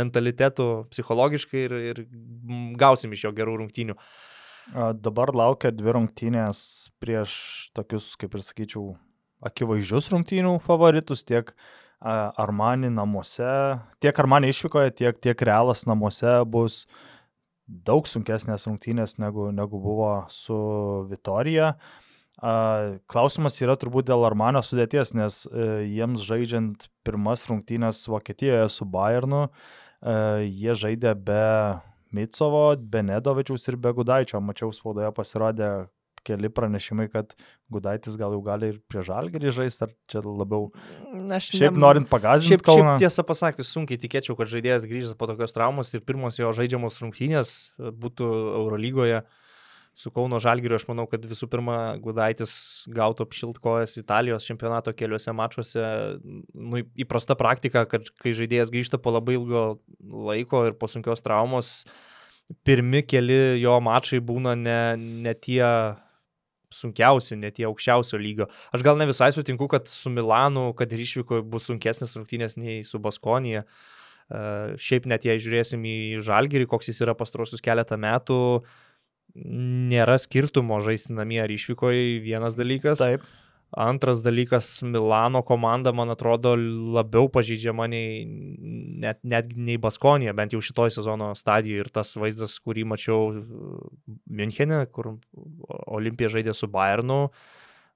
mentalitetų psichologiškai ir, ir gausim iš jo gerų rungtynių. Dabar laukia dvi rungtynės prieš tokius, kaip ir sakyčiau, akivaizdžius rungtynių favoritus, tiek Armani namuose, tiek Armani išvykoje, tiek, tiek Realas namuose bus daug sunkesnės rungtynės negu, negu buvo su Vitorija. Klausimas yra turbūt dėl Armanio sudėties, nes jiems žaidžiant pirmas rungtynės Vokietijoje su Bayernu, jie žaidė be Mitsovo, be Nedovičiaus ir be Gudaičio. Mačiau spaudoje pasirodė keli pranešimai, kad Gudaitis gal jau gali ir prie žalgerį žaisti, ar čia labiau... Aš šiaip ne... norint pagazinti šiaip, šiaip tiesą pasakius, sunkiai tikėčiau, kad žaidėjas grįžęs po tokios traumos ir pirmos jo žaidžiamos rungtynės būtų Eurolygoje. Su Kauno Žalgiriu aš manau, kad visų pirma Gudaitis gautų apšiltkojas Italijos čempionato keliuose mačiuose. Nu, įprasta praktika, kad kai žaidėjas grįžta po labai ilgo laiko ir po sunkios traumos, pirmi keli jo mačai būna ne, ne tie sunkiausi, net tie aukščiausio lygio. Aš gal ne visai sutinku, kad su Milanu, kad ir išvyko bus sunkesnės rungtynės nei su Baskonija. Šiaip net jei žiūrėsim į Žalgirį, koks jis yra pastarosius keletą metų, nėra skirtumo žaisti namie ar išvykoje, vienas dalykas. Taip. Antras dalykas, Milano komanda, man atrodo, labiau pažydžiama nei, net, net nei Baskonija, bent jau šitoj sezono stadijoje. Ir tas vaizdas, kurį mačiau Münchenė, kur Olimpija žaidė su Bayernu,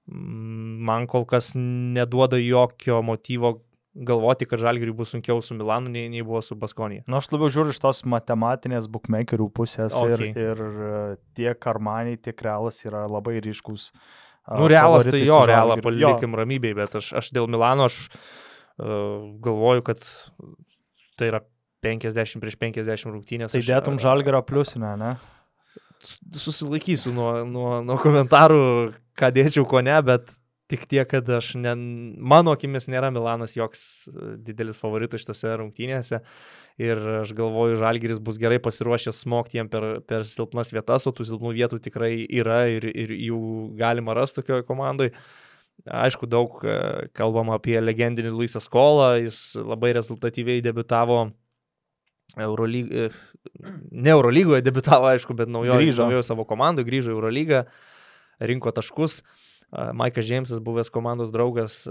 man kol kas neduoda jokio motyvo galvoti, kad Žalgiriui bus sunkiau su Milanu, nei, nei buvo su Baskonija. Na, nu, aš labiau žiūriu iš tos matematinės bookmakerių pusės Okay. ir, ir e, tiek Armaniai, tiek Realas yra labai ryškus. a, Nu, realas tai jo, realą palikim ramybėj, bet aš, aš dėl Milano aš uh, galvoju, kad tai yra 50 prieš 50 rungtynės. Tai dėtum a, Žalgirio pliusinę, ne? Susilaikysiu nuo, nuo, nuo komentarų, ką dėčiau, ko ne, bet tik tiek, kad aš, ne, mano akimis nėra Milanas joks e, didelis favoritas šitose rungtynėse. Ir aš galvoju, Žalgiris bus gerai pasiruošęs smogti jiem per, per silpnas vietas, o tų silpnų vietų tikrai yra ir, ir jų galima rasti tokioje komandoje. Aišku, daug e, kalbama apie legendinį Luisą Skolą, jis labai rezultatyviai debitavo Eurolygoje, ne Eurolygoje debitavo, aišku, bet naujojo Grįžo. naujojo savo komandų, grįžo į Eurolygą, rinko taškus. A, Maikas Džeimsas, buvęs komandos draugas,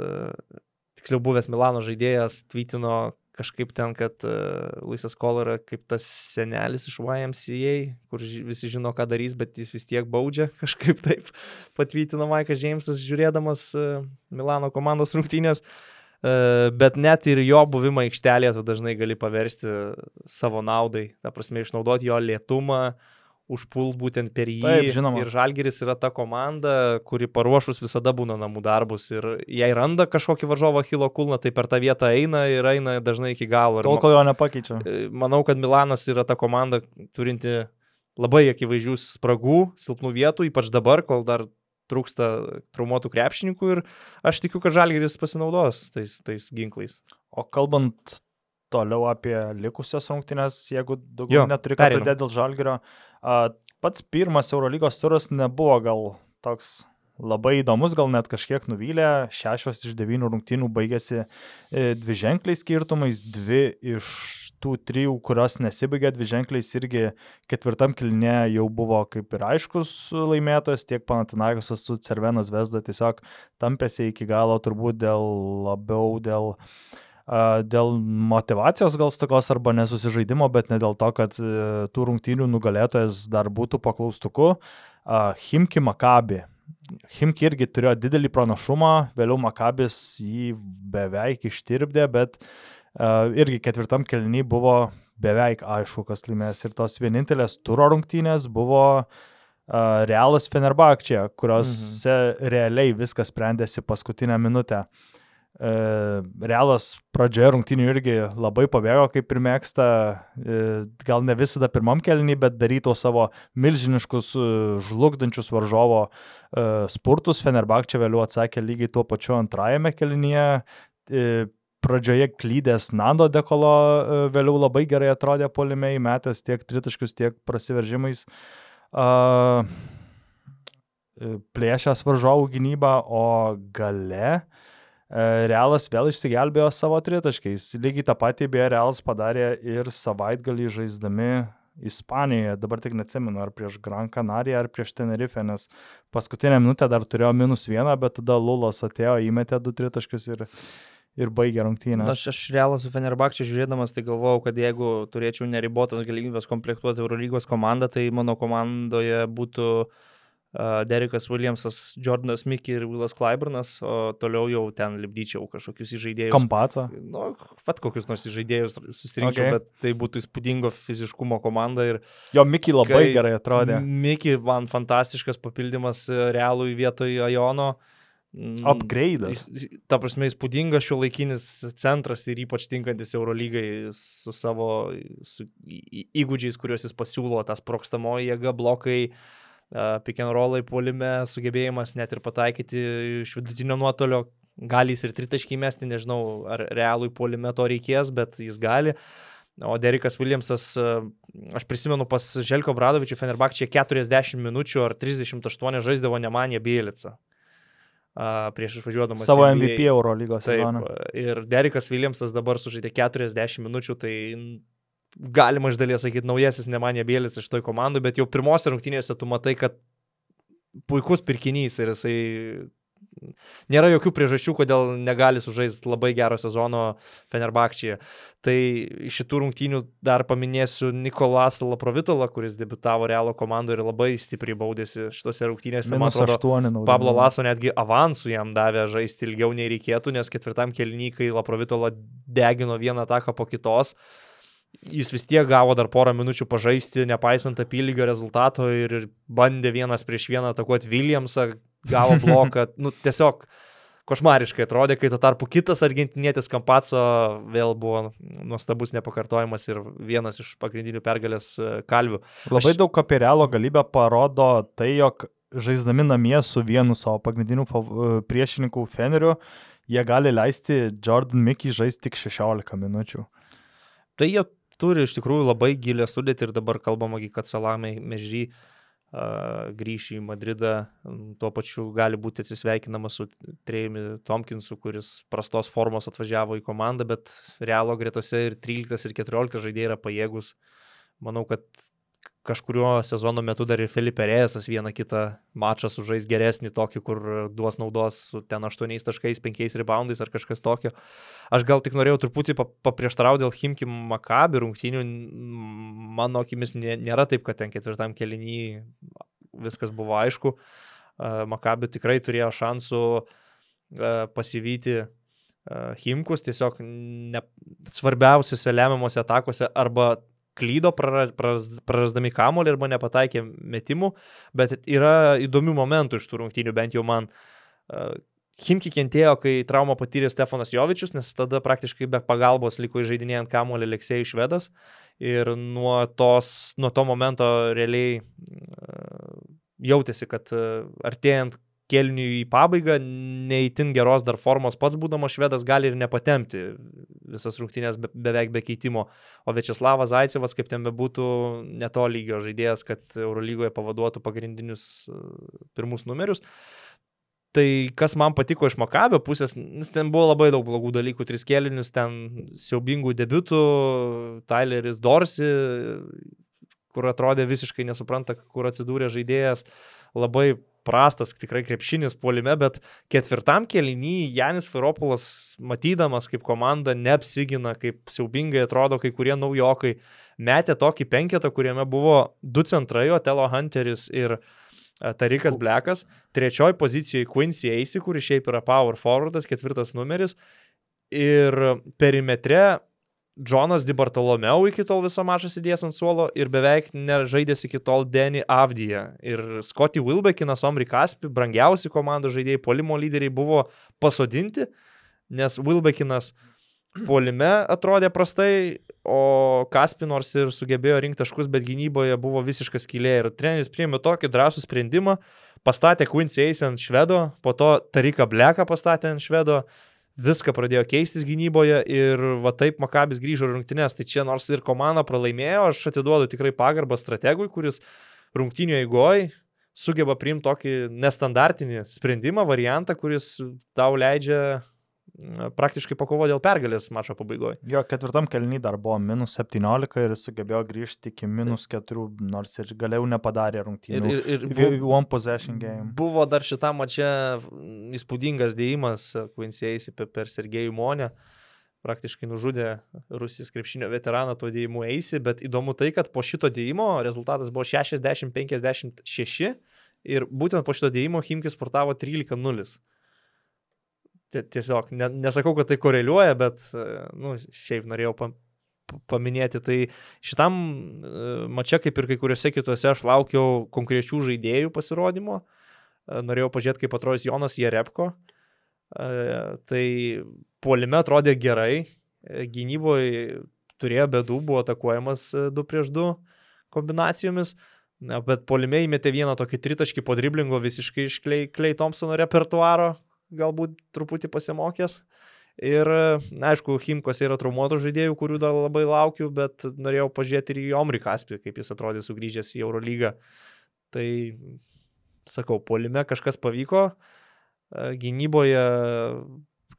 tiksliau buvęs Milano žaidėjas, tweetino kažkaip ten, kad uh, Luisas Kol yra kaip tas senelis iš YMCA, kur visi žino, ką darys, bet jis vis tiek baudžia, [LAUGHS] kažkaip taip patvytino Maikas Džeimsas, žiūrėdamas uh, Milano komandos rungtynės. Uh, bet net ir jo buvimą aikštelėje tu dažnai gali paversti savo naudai, ta prasme išnaudoti jo lietumą, užpult būtent per jį. Taip, žinoma. Ir Žalgeris yra ta komanda, kuri paruošus visada būna namų darbus. Ir jei randa kažkokį varžovą Hilo Kulną, tai per tą vietą eina ir eina dažnai iki galo. Tol, kol jo nepakeičia. E, Manau, kad Milanas yra ta komanda turinti labai akivaizdžių spragų, silpnų vietų, ypač dabar, kol dar trūksta traumuotų krepšininkų ir aš tikiu, kad Žalgeris pasinaudos tais, tais ginklais. O kalbant toliau apie likusias rungtynės, jeigu daugiau Jo, neturi ką pridėti dėl Žalgirio, a, pats pirmas Eurolygos turas nebuvo gal toks labai įdomus, gal net kažkiek nuvylė. Šešios iš devynių rungtynių baigėsi e, dvi ženkliais skirtumais, dvi iš tų trijų, kurios nesibaigė dvi ženkliais, irgi ketvirtam kilne jau buvo kaip ir aiškus laimėtojas, tiek Panatinakosas su Cervenas Vesda tiesiog tampėsi iki galo turbūt dėl labiau dėl a, dėl motivacijos gal stokos arba nesusižaidimo, bet ne dėl to, kad e, tų rungtynių nugalėtojas dar būtų paklaustuku. Himki Makabi. Himki irgi turėjo didelį pranašumą, vėliau Makabis jį beveik ištirpdė, bet a, irgi ketvirtam kelny buvo beveik aišku, kas laimės. Ir tos vienintelės turo rungtynės buvo a, Realas Fenerbakčia, kuriuose mhm. realiai viskas sprendėsi paskutinę minutę. E, Realas pradžioje rungtynių irgi labai pabėgo, kaip ir mėgsta, e, gal ne visada pirmam kelnį, bet daryto savo milžiniškus e, žlugdančius varžovo e, spurtus. Fenerbakčia vėliau atsakė lygiai tuo pačiu antrajame kelnyje. E, Pradžioje klydęs Nando Dekolo e, vėliau labai gerai atrodė polime įmetęs tiek tritaškius, tiek prasiveržimais. Uh, plėšęs varžovų gynybą, o gale e, Realas vėl išsigelbėjo savo tritaškiais. Lygiai tą patį beje Realas padarė ir savaitgalį žaisdami Ispanijoje, dabar tik neatsimenu, ar prieš Gran Canaria, ar prieš Tenerife, nes paskutinę minutę dar turėjo minus vieną, bet tada Lulas atėjo, įmetė du tritaškius ir, ir baigė rungtynę. Aš, aš realą su Fenerbakčia žiūrėdamas, tai galvojau, kad jeigu turėčiau neribotas galimybės komplektuoti Eurolygos komandą, tai mano komandoje būtų uh, Derekas Williamsas, Jordanas Mickey ir Willas Clyburnas, o toliau jau ten lipdyčiau kažkokius įžaidėjus. Kampatą. Nu, fat kokius nors įžaidėjus susirinkčiau, Okay. bet tai būtų įspūdingo fiziškumo komanda ir Jo Miki labai gerai atrodė. Miki man fantastiškas papildymas e, realui vietoj Ajono. Mm, Upgrade'as. jis- Ta prasme, įspūdingas šio laikinis centras ir ypač tinkantis Eurolygai su savo su įgūdžiais, kuriuos jis pasiūlo, tas prokstamoji jėga, blokai, a, pick and rollai puolime, sugebėjimas net ir pataikyti iš vidutinio nuotolio, gali jis ir tritaškį mesti, nežinau, ar realui puolime to reikės, bet jis gali. O Derikas Williamsas, aš prisimenu pas Želko Bradovičių Fenerbakčiai 40 minučių ar 38 žaisdavo Nemanė Bielica. prieš išvažiuodamas. Savo. MVP Eurolygos Taip, sezoną. ir Derikas Williamsas dabar sužaidė 40 minučių, tai galima iš dalies sakyti naujasis Nemanė Bėlis iš toj komandai, bet jau pirmose rungtynėse tu matai, kad puikus pirkinys ir jisai nėra jokių priežasčių, kodėl negali sužaisti labai gero sezono Fenerbakčyje. Tai šitų rungtynių dar paminėsiu Nikolas Laprovitolą, kuris debitavo Realo komandoje ir labai stipriai baudėsi šitose rungtynėse. Man atrodo, 8 naudinga. Pablo Laso netgi avansų jam davė žaisti ilgiau nei reikėtų, nes ketvirtam kelnykai Laprovitola degino vieną ataką po kitos. Jis vis tiek gavo dar porą minučių pažaisti, nepaisant apylygio rezultato ir bandė vienas prieš vieną atakuoti Williamsą, gavo [LAUGHS] bloką. Nu, tiesiog košmariškai atrodė, kai tuo tarpu kitas argentinietis Kampaco vėl buvo nuostabus nepakartojimas ir vienas iš pagrindinių pergalės e, kalvių. Labai Aš- daug apie realo galybę parodo tai, jog žaisdami namie su vienu savo pagrindiniu e, priešininku Feneriu, jie gali leisti Jordan Mickey žaisti tik 16 minučių. Tai jie turi iš tikrųjų labai gilę sudėtį ir dabar kalbama, kad Salamai Mežry grįš į Madridą, tuo pačiu gali būti atsisveikinama su Trejumi Tomkinsu, kuris prastos formos atvažiavo į komandą, bet Realo gretose ir 13 ir 14 žaidėjai yra pajėgus. Manau, kad kažkurio sezono metu dar ir Felipe Rėsas vieną kitą mačą sužais geresnį tokį, kur duos naudos ten 8 taškais, 5 reboundais ar kažkas tokio. Aš gal tik norėjau truputį pa- paprieštarauti dėl Himki Makabi rungtynių. Mano akimis nė- nėra taip, kad ten ketvirtam kelinį viskas buvo aišku. Makabi tikrai turėjo šansų pasivyti Himkus, tiesiog ne, svarbiausiose lemiamuose atakuose arba klydo prara- praras- prarasdami kamolį arba nepataikė metimų, bet yra įdomių momentų iš tų rungtynių, bent jau man. Himki kentėjo, kai traumą patyrė Stefanas Jovičius, nes tada praktiškai be pagalbos liko žaidinėjant kamuolį Aleksėjai Švedas. Ir nuo, tos, nuo to momento realiai jautėsi, kad artėjant kelniui į pabaigą, neįtin geros dar formos pats būdamas švedas gali ir nepatemti visas rungtynės be, beveik be keitimo. O Večeslavas Zaicevas, kaip ten bebūtų, neto lygio žaidėjas, kad Eurolygoje pavaduotų pagrindinius e, pirmus numerius. Tai kas man patiko iš Makabio pusės, nes ten buvo labai daug blogų dalykų, tris kėlinius, ten siaubingų debiutų, Tyleris Dorsi, kur atrodė visiškai nesupranta, kur atsidūrė žaidėjas, labai prastas tikrai krepšinis puolime, bet ketvirtam kelinį Janis Firopolas, matydamas, kaip komanda neapsigina, kaip siaubingai atrodo kai kurie naujokai, metė tokį penketą, kuriame buvo du centrai, Otelo Hunteris ir e, Tarikas Blekas, trečioji pozicijoje Quincy Eisi, kuris šiaip yra power forwardas, ketvirtas numeris, ir perimetre Džonas Di Bartolomeu iki tol visą mačą sėdėjęs ant suolo ir beveik nežaidęs iki tol Denny Avdija. Ir Scotty Wilbekinas, Omri Kaspi, brangiausi komandos žaidėjai, polimo lyderiai buvo pasodinti, nes Wilbekinas polime atrodė prastai, o Kaspi nors ir sugebėjo rinkti taškus, bet gynyboje buvo visiškas skylė. Ir treneris priėmė tokį drąsų sprendimą, pastatė Quincy Ace ant švedo, po to Tariką Bleką pastatė ant švedo, viską pradėjo keistis gynyboje ir va taip Makabis grįžo į rungtynes. Tai čia nors ir komanda pralaimėjo, aš atiduodu tikrai pagarbą strategui, kuris rungtynių eigoje sugeba priimti tokį nestandartinį sprendimą, variantą, kuris tau leidžia praktiškai pakovo dėl pergalės mačo pabaigoje. Jo ketvirtam kelny dar buvo minus 17 ir sugebėjo grįžti iki minus 4, nors ir galiau nepadarė Ir, rungtynių. ir, ir Vi- One possession game. Buvo dar šitam mače įspūdingas dėjimas Quincy Eisi per, Sergejų Monę. Praktiškai nužudė Rusijos krepšinio veteraną to dėjimu Eisi, bet įdomu tai, kad po šito dėjimo rezultatas buvo 60-56 ir būtent po šito dėjimo Himkis sportavo 13-0. Tie- Tiesiog, ne, nesakau, kad tai koreliuoja, bet, e, nu, šiaip norėjau pa, pa- paminėti. Tai šitam e, mače, kaip ir kai kuriuose kituose, aš laukiau konkrečių žaidėjų pasirodymo. E, Norėjau pažiūrėti, kaip atrodys Jonas Jerepko. Tai puolime atrodė gerai, gynyboje turėjo bedų, buvo atakuojamas 2 prieš 2 kombinacijomis. Na, bet puolime įmetė vieną tokį tritaškį po driblingo visiškai iš Klei, Klei Thompsono repertuaro, galbūt truputį pasimokęs. Ir, na, aišku, Himkos yra traumuotų žaidėjų, kurių dar labai laukiu, bet norėjau pažiūrėti ir į Omri Kaspį, kaip jis atrodė sugrįžęs į Eurolygą. Tai, sakau, polime kažkas pavyko. gynyboje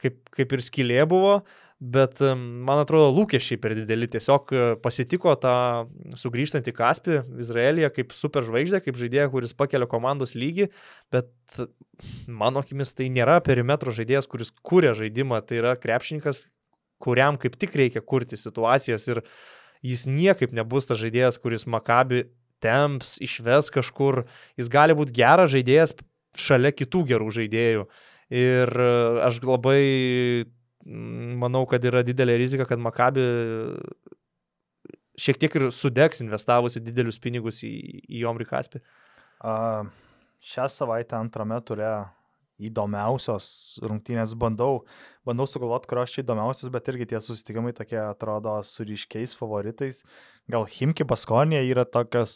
kaip, kaip ir skylė buvo, bet man atrodo lūkesčiai per dideli. Tiesiog e, pasitiko tą sugrįžtantį Kaspį Izraelyje kaip superžvaigždė, kaip žaidėją, kuris pakelia komandos lygį, bet mano akimis tai nėra perimetro žaidėjas, kuris kūrė žaidimą, tai yra krepšininkas, kuriam kaip tik reikia kurti situacijas ir jis niekaip nebus tas žaidėjas, kuris Makabi temps, išves kažkur, jis gali būti geras žaidėjas šalia kitų gerų žaidėjų. Ir e, aš labai manau, kad yra didelė rizika, kad Makabi šiek tiek ir sudegs investavusi didelius pinigus į, į Omri Kaspį. Uh, šią savaitę antrame turė įdomiausios rungtynės bandau, bandau sugalvoti, kurios čia įdomiausios, bet irgi tie susitikimai tokie atrodo su ryškiais favoritais. Gal Himki Baskonė yra tokios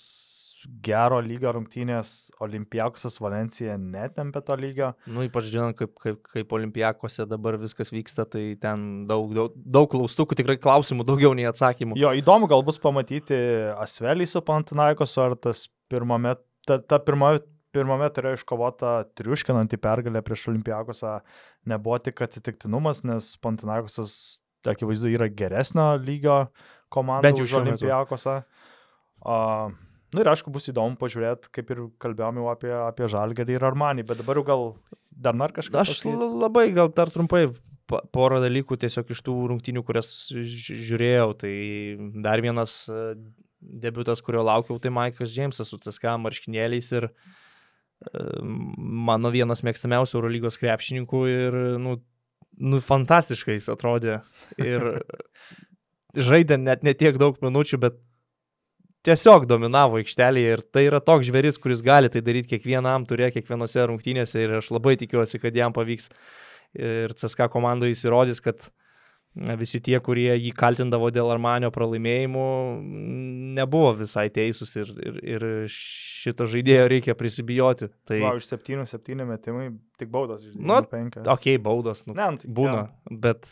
gero lygio rungtynės Olimpiakosas Valencija netempė to lygio. Nu, ypač žinant, kaip, kaip, kaip Olimpiakose dabar viskas vyksta, tai ten daug, daug, daug klaustukų, tikrai klausimų daugiau nei atsakymų. Jo, įdomu gal bus pamatyti Asvelį su Pantanaikosu, ar tas pirmame, ta, ta pirma, pirmame turėjo iškovota triuškinantį pergalę prieš Olimpiakosą nebuvo tik atsitiktinumas, nes Pantanaikosas akivaizdu yra geresnio lygio komanda. Už Olimpiakosą. Uh, Na nu, ir aišku, bus įdomu pažiūrėti, kaip ir kalbėjome apie, apie Žalgerį ir Armanį, bet dabar jau gal dar dar kažką. Aš pasakyti? labai gal dar trumpai porą dalykų tiesiog iš tų rungtynių, kurias žiūrėjau. Tai dar vienas e, debutas, kurio laukiau, tai Maikas Džeimsas su CSK marškinėliais ir e, mano vienas mėgstamiausių Eurolygos krepšininkų ir, nu, nu, fantastiškai jis atrodė. Ir [LAUGHS] žaidė net netiek daug minučių, bet tiesiog dominavo aikštelėje ir tai yra toks žveris, kuris gali tai daryti kiekvienam turė, kiekvienose rungtynėse ir aš labai tikiuosi, kad jam pavyks ir CSK komandoje įsirodys, kad visi tie, kurie jį kaltindavo dėl Armanio pralaimėjimų, nebuvo visai teisūs ir, ir, ir šito žaidėjo reikia prisibijoti. Tai... Va, už 7-7 metimai tik baudos. Nu, okei, okay, baudos. Nu, ne, nu, tai, būna, ja. bet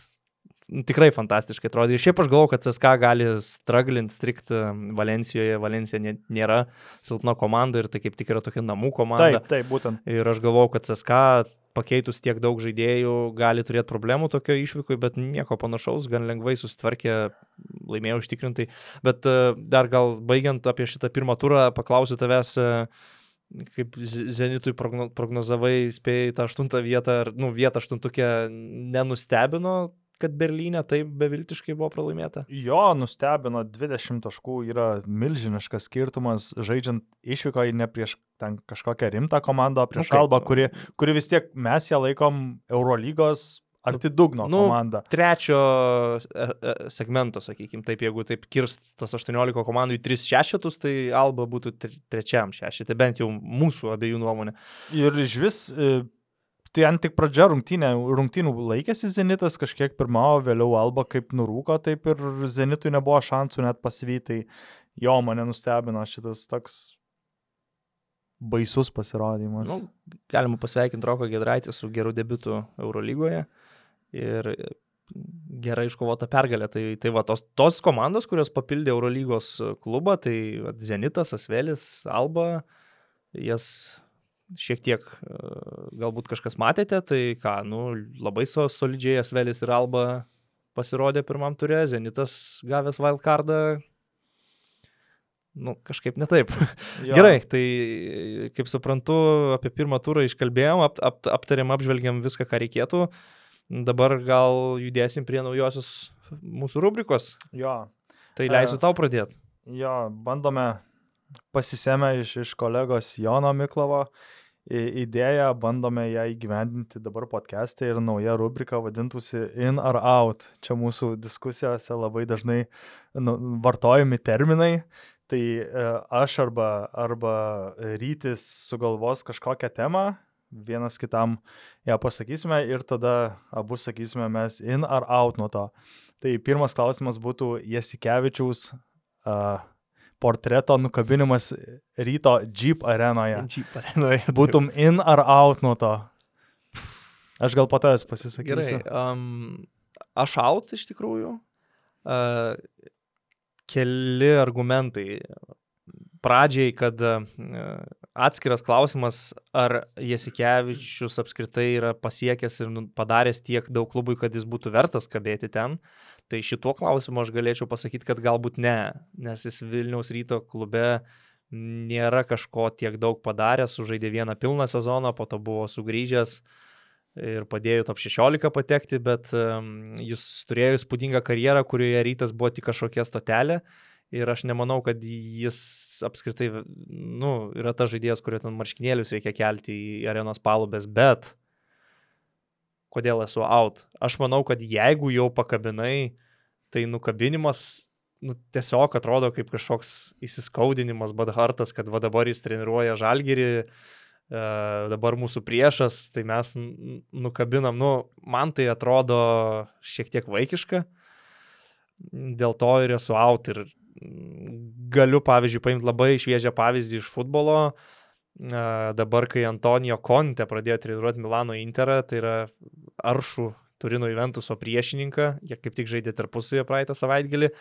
tikrai fantastiškai atrodė. Ir šiaip aš galvoju, kad CSK gali struggling, strikt Valencijoje, Valencija nėra silpna komanda ir tai kaip tik yra tokia namų komanda. Taip, taip, būtent. Ir aš galvoju, kad CSK pakeitus tiek daug žaidėjų gali turėti problemų tokio išvykui, bet nieko panašaus, gan lengvai susitvarkė, laimėjo užtikrintai. Bet e, dar gal baigiant apie šitą pirmą turą, paklausiu tavęs, e, kaip Zenitui prognozavai, spėjai tą aštuntą vietą, ar, nu, vietą aštuntukė nenustebino kad Berlyne taip beviltiškai buvo pralaimėta? Jo, nustebino, 20 taškų yra milžiniškas skirtumas, žaidžiant išvyko į ne prieš ten kažkokią rimtą komandą, prieš okay. Alba, kuri, kuri vis tiek mes ją laikom Eurolygos arti dugno nu, komanda. Trečio e, e, segmento, sakykime, taip, jeigu taip kirst tas 18 komandų į 3 šešetus, tai Alba būtų trečiam šešetė, bent jau mūsų abiejų nuomonė. Ir iš vis e, Tai ant tik pradžia rungtynė, rungtynų laikėsi Zenitas, kažkiek pirmavo, vėliau Alba kaip nurūko, taip ir Zenitui nebuvo šansų net pasivytai. Jo, mane nustebino šitas toks baisus pasirodymas. Nu, galima pasveikinti Roko Gedraitį su geru debiutu Eurolygoje ir gerai iškovota pergalė. Tai, tai va, tos, tos komandos, kurios papildė Eurolygos klubą, tai Zenitas, Asvelis, Alba, jas šiek tiek galbūt kažkas matėte, tai ką, nu, labai so, solidžiai Asvelis ir Alba pasirodė pirmam turė, Zenitas gavęs wildcardą, nu, kažkaip ne taip. [LAUGHS] Gerai, tai kaip suprantu, apie pirmą turą iškalbėjom, ap, ap, aptarėm, apžvelgiam viską, ką reikėtų. Dabar gal judėsim prie naujosios mūsų rubrikos. Jo. Tai leisiu e, tau pradėti. Jo, bandome pasisėmę iš, iš kolegos Jono Miklovo idėją, bandome ją įgyvendinti dabar podcast'e ir nauja rubrika vadintųsi In ar Out. Čia mūsų diskusijose labai dažnai nu, vartojami terminai. Tai e, aš arba, arba rytis sugalvos kažkokią temą, vienas kitam ją pasakysime ir tada abu sakysime mes in ar out nuo to. Tai pirmas klausimas būtų Jasikevičiaus uh, portreto nukabinimas ryto Jeep arenoje. Jeep arenoje. Būtum in ar out nuo to? Aš gal patavęs pasisakysiu. Gerai, um, aš out iš tikrųjų. Uh, keli argumentai. Pradžiai, kad uh, atskiras klausimas, ar Jasikevičius apskritai yra pasiekęs ir nu, padaręs tiek daug klubui, kad jis būtų vertas kabėti ten. Tai šituo klausimu aš galėčiau pasakyti, kad galbūt ne, nes jis Vilniaus ryto klube nėra kažko tiek daug padaręs, sužaidė vieną pilną sezoną, po to buvo sugrįžęs ir padėjo top 16 patekti, bet jis turėjo įspūdingą karjerą, kurioje rytas buvo tik kažkokia stotelė Ir aš nemanau, kad jis apskritai, nu, yra ta žaidėjas, kurio ten marškinėlius reikia kelti į arenos palubės, bet kodėl esu out? Aš manau, kad jeigu jau pakabinai, tai nukabinimas nu, tiesiog atrodo kaip kažkoks įsiskaudinimas, badhartas, kad va dabar jis treniruoja žalgyrį, e, dabar mūsų priešas, tai mes nukabinam, nu, man tai atrodo šiek tiek vaikiška, dėl to ir esu out ir galiu, pavyzdžiui, paimti labai šviežią pavyzdį iš futbolo. Dabar, kai Antonijo Conte pradėjo treniruoti Milano Interą, tai yra aršų Turino Juventuso priešininką, jie kaip tik žaidė tarpusavėje praeitą savaitgalį.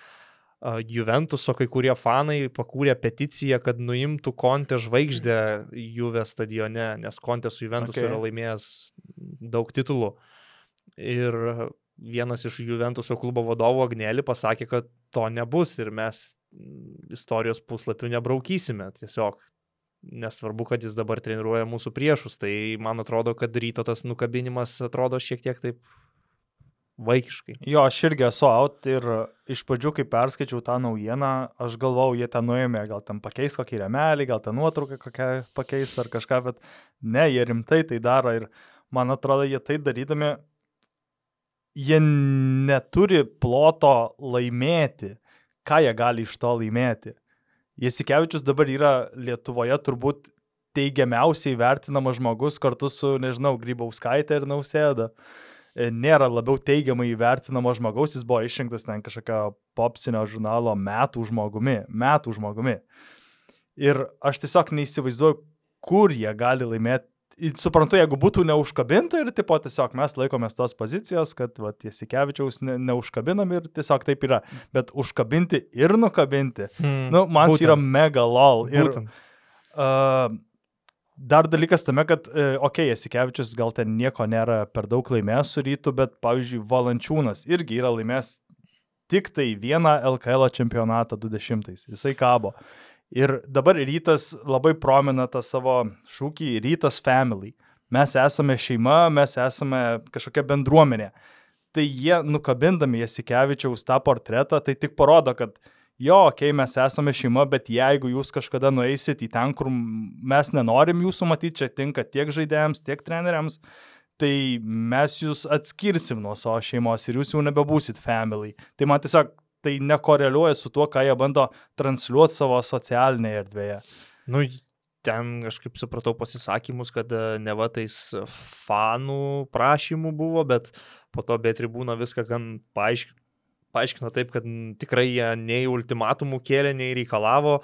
Juventuso kai kurie fanai pakūrė peticiją, kad nuimtų Conte žvaigždę Juve stadione, nes Conte su Juventusu okay. yra laimėjęs daug titulų. Ir vienas iš Juventuso klubo vadovų Agnelį pasakė, kad to nebus ir mes istorijos puslapių nebraukysime. Tiesiog nesvarbu, kad jis dabar treniruoja mūsų priešus, tai man atrodo, kad ryto tas nukabinimas atrodo šiek tiek taip vaikiškai. Jo, aš irgi esu out ir iš pradžių, kai perskaičiau tą naujieną, aš galvau, jie ten nuėmė, gal ten pakeis kokį remelį, gal ten nuotrauką kokią pakeis ar kažką, bet ne, jie rimtai tai daro ir man atrodo, jie tai darydami jie neturi ploto laimėti. Ką jie gali iš to laimėti? Jasikevičius dabar yra Lietuvoje turbūt teigiamiausiai vertinamas žmogus kartu su, nežinau, Grybauskaitė ir Nausėda. E, nėra labiau teigiamai vertinamo žmogaus, jis buvo išrinktas ten kažkokio popsinio žurnalo metų žmogumi, metų žmogumi. Ir aš tiesiog neįsivaizduoju, kur jie gali laimėti suprantu, jeigu būtų neužkabinta ir tipo tiesiog mes laikomės tos pozicijos, kad va, Tiesikevičiaus ne, neužkabinam ir tiesiog taip yra. Bet užkabinti ir nukabinti, hmm, nu, man būtent. čia yra mega lol. Ir, uh, dar dalykas tame, kad, uh, okei, okay, Jasikevičius gal ten nieko nėra per daug laimėjęs su rytu, bet, pavyzdžiui, Valančiūnas irgi yra laimėjęs tik tai vieną LKL čempionatą 20-ais. Jisai kabo. Ir dabar rytas labai promina tą savo šūkį rytas family. Mes esame šeima, mes esame kažkokia bendruomenė. Tai jie nukabindami Jasikevičiaus tą portretą, tai tik parodo, kad jo, okei, okay, mes esame šeima, bet jeigu jūs kažkada nueisit į ten, kur mes nenorim jūsų matyti, čia tinka tiek žaidėjams, tiek treneriams, tai mes jūs atskirsim nuo savo šeimos ir jūs jau nebebūsit family. Tai man tiesiog tai nekoreliuoja su tuo, ką jie bando transliuoti savo socialinėje erdvėje. Nu, ten aš kaip supratau pasisakymus, kad e, ne va tais fanų prašymų buvo, bet po to be tribūno viską gan paaiškino, paaiškino taip, kad tikrai jie nei ultimatumų kėlė, nei reikalavo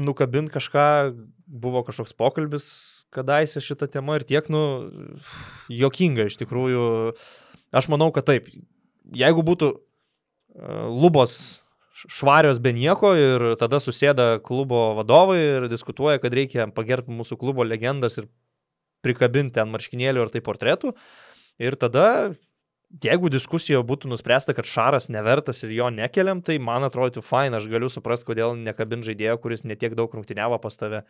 nukabinti kažką, buvo kažkoks pokalbis kadaise šitą temą ir tiek, nu, jokinga iš tikrųjų. Aš manau, kad taip, jeigu būtų lubos švarios be nieko ir tada susėda klubo vadovai ir diskutuoja, kad reikia pagerbti mūsų klubo legendas ir prikabinti ant marškinėlių ar tai portretų. Ir tada, jeigu diskusijoje būtų nuspręsta, kad Šaras nevertas ir jo nekeliam, tai man atrodytų fain, aš galiu suprasti, kodėl nekabin žaidėjo, kuris netiek daug rungtyniavo pas tave.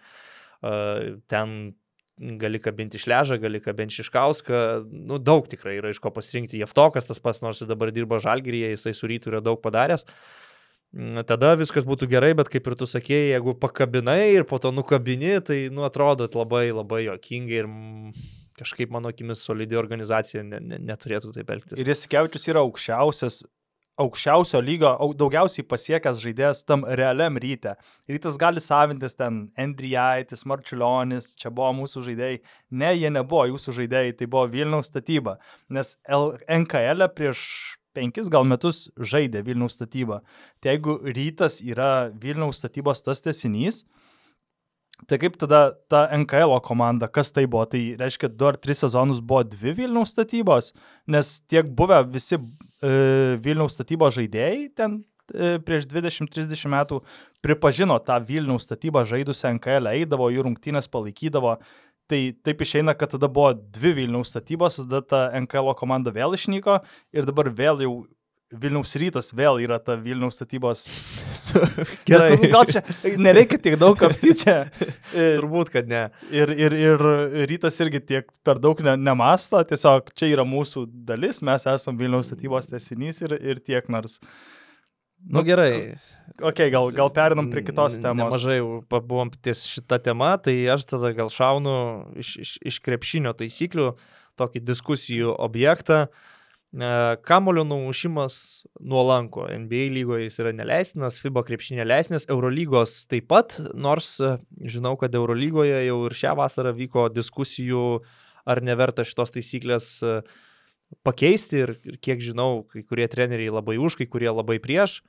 Ten gali kabinti šležą, gali kabinti šiškauską, nu daug tikrai yra iš ko pasirinkti. Jeftokas tas pats, nors dabar dirba žalgyryje, jisai su rytų yra daug padaręs. Mm, tada viskas būtų gerai, bet kaip ir tu sakėjai, jeigu pakabinai ir po to nukabini, tai, nu, atrodo labai labai jokingai ir kažkaip mano akimis solidi organizacija ne, ne, neturėtų taip elgtis. Ir Jasikevičius yra aukščiausias aukščiausio lygio, daugiausiai pasiekęs žaidėjas tam realiam ryte. Rytas gali savintis ten Endrijaitis, Marčiulionis, čia buvo mūsų žaidėjai. Ne, jie nebuvo jūsų žaidėjai, tai buvo Vilniaus statyba. Nes NKL e prieš penkis gal metus žaidė Vilniaus statybą. Tai jeigu rytas yra Vilniaus statybos tas tesinys, Tai kaip tada ta NKL komanda, kas tai buvo? Tai reiškia, du ar tris sezonus buvo dvi Vilniaus statybos, nes tiek buvę visi e, Vilniaus statybos žaidėjai ten e, prieš 20-30 metų pripažino tą Vilniaus statybą žaidusią NKL, eidavo jų rungtynės, palaikydavo. Tai taip išeina, kad tada buvo dvi Vilniaus statybos, tada ta NKL komanda vėl išnyko ir dabar vėl jau Vilniaus rytas vėl yra ta Vilniaus statybos. [LAUGHS] Gerai. Nes, gal čia nereikia tiek daug kapstyti čia. [LAUGHS] Turbūt, kad ne. Ir, ir, ir rytas irgi tiek per daug ne, nemasta, tiesiog čia yra mūsų dalis, mes esame Vilniaus statybos tesinys ir, ir tiek nors. Nu, nu gerai. Ok, gal, gal perinam prie kitos temos. Mažai pabuvom ties šitą temą, tai aš tada gal šaunu iš, iš, iš krepšinio taisyklių tokį diskusijų objektą. E, kamulio numušimas nuo lanko. NBA lygoje jis yra neleistinas, FIBA krepšinė leisnės, Eurolygos taip pat, nors e, žinau, kad Eurolygoje jau ir šią vasarą vyko diskusijų, ar neverta šitos taisyklės uh, pakeisti ir, ir kiek žinau, kai kurie treneriai labai už, kai kurie labai prieš.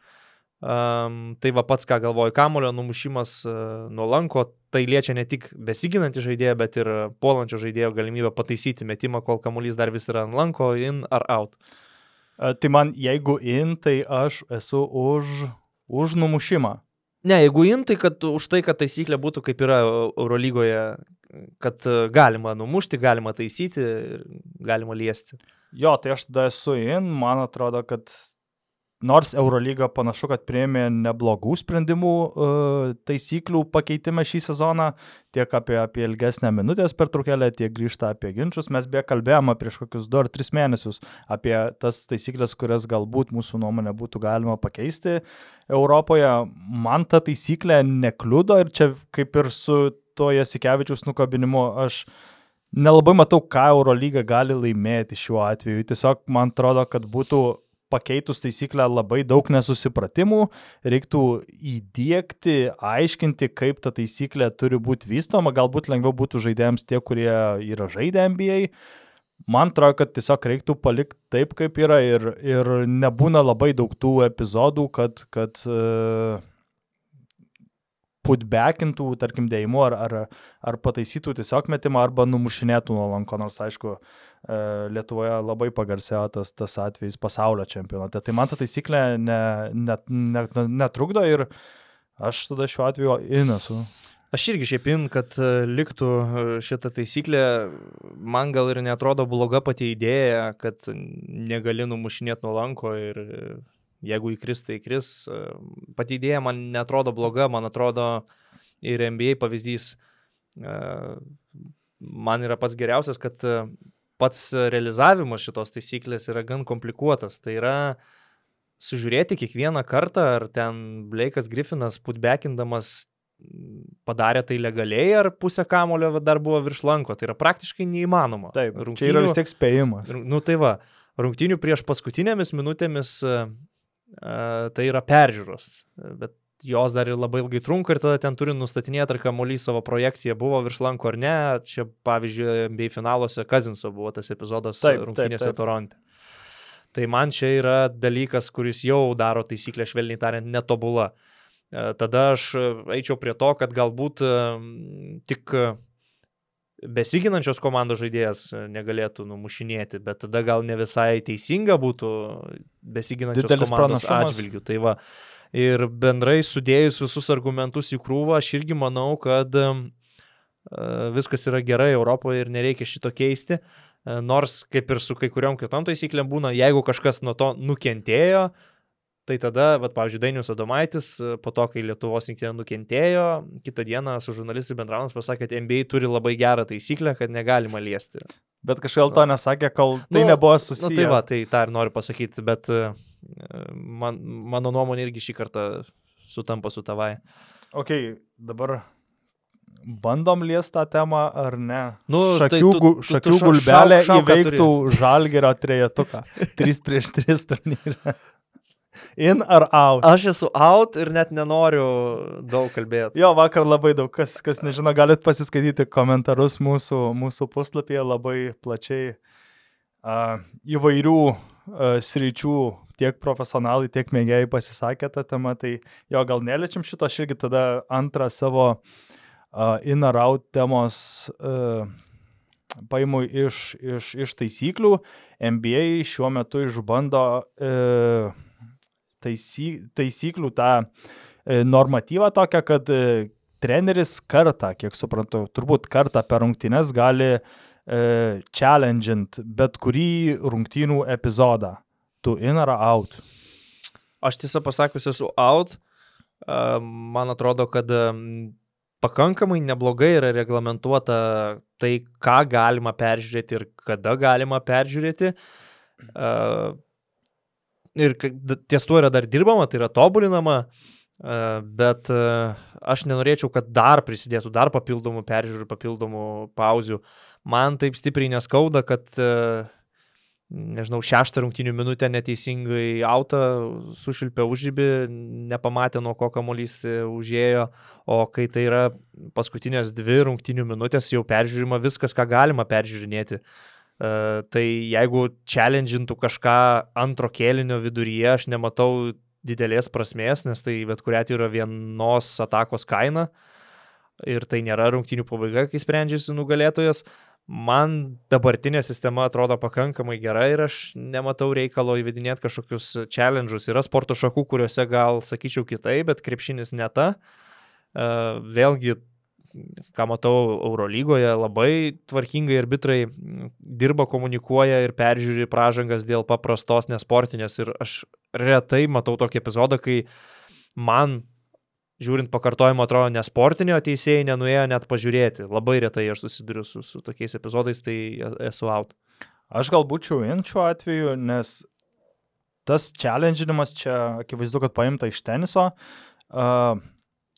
Um, tai va pats, ką galvoju, kamulio numušimas uh, nuo lanko, tai liečia ne tik besiginantį žaidėją, bet ir puolančio žaidėjo galimybę pataisyti metimą, kol kamuolys dar vis yra ant lanko, in ar out. Uh, tai man, jeigu in, tai aš esu už, už numušimą. Ne, jeigu in, tai kad už tai, kad taisyklė būtų kaip yra Eurolygoje, kad galima numušti, galima taisyti ir galima liesti. Jo, tai aš tada esu in, man atrodo, kad nors Eurolyga panašu, kad prieimė neblogų sprendimų uh, taisyklių pakeitime šį sezoną, tiek apie, apie ilgesnę minutės pertraukėlę, tiek grįžta apie ginčius. Mes beje kalbėjome prieš kokius 2 ar 3 mėnesius apie tas taisyklės, kurias galbūt mūsų nuomonė būtų galima pakeisti Europoje. Man ta taisyklė nekliudo ir čia kaip ir su to Jasikevičius nukabinimu aš nelabai matau, ką Eurolyga gali laimėti šiuo atveju. Tiesiog man atrodo, kad būtų pakeitus taisyklę labai daug nesusipratimų, reiktų įdėkti, aiškinti, kaip ta taisyklė turi būti vystoma, galbūt lengviau būtų žaidėjams tie, kurie yra žaidę NBA. Man atrodo, kad tiesiog reiktų palikti taip, kaip yra ir, ir nebūna labai daug tų epizodų, kad, kad uh, putbekintų, tarkim, dėjimu, ar, ar, ar pataisytų tiesiog metimą, arba numušinėtų nuo lanko, nors aišku, e, Lietuvoje labai pagarsėjo tas, tas atvejis pasaulio čempionate. Tai man ta taisyklė ne, ne, ne, ne, netrukdo ir aš tada šiuo atveju inesu. Aš irgi šiaip in, kad e, liktų e, šitą taisyklę, man gal ir netrodo bloga pati idėja, kad negali numušinėti nuo lanko ir jeigu įkris, tai įkris. Pati idėja man netrodo bloga, man atrodo ir NBA pavyzdys e, man yra pats geriausias, kad e, pats realizavimas šitos taisyklės yra gan komplikuotas. Tai yra sužiūrėti kiekvieną kartą, ar ten Blake'as Griffinas putbekindamas padarė tai legaliai, ar pusę kamulio dar buvo virš lanko. Tai yra praktiškai neįmanoma. Taip, rungtynių, čia yra vis tiek spėjimas. Nu tai va, rungtynių prieš paskutinėmis minutėmis tai yra peržiūros, bet jos dar ir labai ilgai trunka ir tada ten turi nustatinėti, ar kamuolys savo projekciją buvo virš lanko ar ne. Čia pavyzdžiui, bei finaluose Kazinso buvo tas epizodas taip, rungtynėse taip, taip. Toronte. Tai man čia yra dalykas, kuris jau daro taisyklę, švelniai tariant, netobula. Tada aš eičiau prie to, kad galbūt tik besiginančios komandos žaidėjas e, negalėtų numušinėti, bet tada gal ne visai teisinga būtų besiginančios Didelis komandos atžvilgių. Tai va, ir bendrai sudėjus visus argumentus į krūvą, aš irgi manau, kad uh, viskas yra gerai Europoje ir nereikia šito keisti. Uh, nors kaip ir su kai kuriuom kitom taisyklėm būna, jeigu kažkas nuo to nukentėjo, uh, Tai tada, vat, pavyzdžiui, Dainius Adomaitis, po to, kai Lietuvos rinktinė nukentėjo, kitą dieną su žurnalistai bendravimas pasakė, kad NBA turi labai gerą taisyklę, kad negalima liesti. Bet kažkaip to nesakė, kol tai nu, nebuvo susiję. Nu, tai va, tai tą ir noriu pasakyti, bet e, man, mano nuomonė irgi šį kartą sutampa su tavai. Ok, dabar bandom liesti tą temą ar ne? Nu, šakių tai tu, tu, šakių tu, tu gulbelė šauk, šauk, įveiktų [LAUGHS] žalgerio trejetuką. 3 prieš 3 turnyrą. [LAUGHS] In ar out? Aš esu out ir net nenoriu daug kalbėti. Jo, vakar labai daug, kas, kas nežino, galit pasiskaityti komentarus mūsų, mūsų puslapyje labai plačiai uh, įvairių uh, sričių, tiek profesionalai, tiek mėgėjai pasisakė tą temą, tai jo, gal neliečiam šito, aš irgi tada antrą savo uh, in ar out temos uh, paimu iš, iš, iš taisyklių. NBA šiuo metu išbando uh, taisy, taisyklių tą e, normatyvą tokią, kad e, treneris kartą, kiek suprantu, turbūt kartą per rungtynes gali e, challenge'int bet kurį rungtynų epizodą. Tu in ar out? Aš tiesą pasakius esu out. Man atrodo, kad pakankamai neblogai yra reglamentuota tai, ką galima peržiūrėti ir kada galima peržiūrėti. Ir ties tuo yra dar dirbama, tai yra tobulinama, bet aš nenorėčiau, kad dar prisidėtų dar papildomų peržiūrų, papildomų pauzių. Man taip stipriai neskauda, kad nežinau, šeštą rungtinių minutę neteisingai auto sušilpė užžybį, nepamatė nuo ko kamuolys e, užėjo, o kai tai yra paskutinės dvi rungtinių minutės, jau peržiūrima viskas, ką galima peržiūrinėti. Uh, tai jeigu challengintų kažką antro kėlinio viduryje, aš nematau didelės prasmės, nes tai bet kuria atveju yra vienos atakos kaina ir tai nėra rungtinių pabaiga, kai sprendžiasi nugalėtojas. Uh, man dabartinė sistema atrodo pakankamai gera ir aš nematau reikalo įvedinėti kažkokius challenge'us. Yra sporto šakų, kuriuose gal sakyčiau kitaip, bet krepšinis ne ta. E, vėlgi, ką matau Eurolygoje, labai tvarkingai arbitrai dirba, komunikuoja ir peržiūri pražangas dėl paprastos nesportinės. Ir aš retai matau tokį epizodą, kai man žiūrint pakartojimo, atrodo, nesportinio teisėjai nenuėjo net pažiūrėti. Labai retai aš susiduriu su, su tokiais epizodais, tai esu out. Aš gal būčiau in šiuo atveju, nes tas challenginimas čia akivaizdu, kad paimta iš teniso. Uh,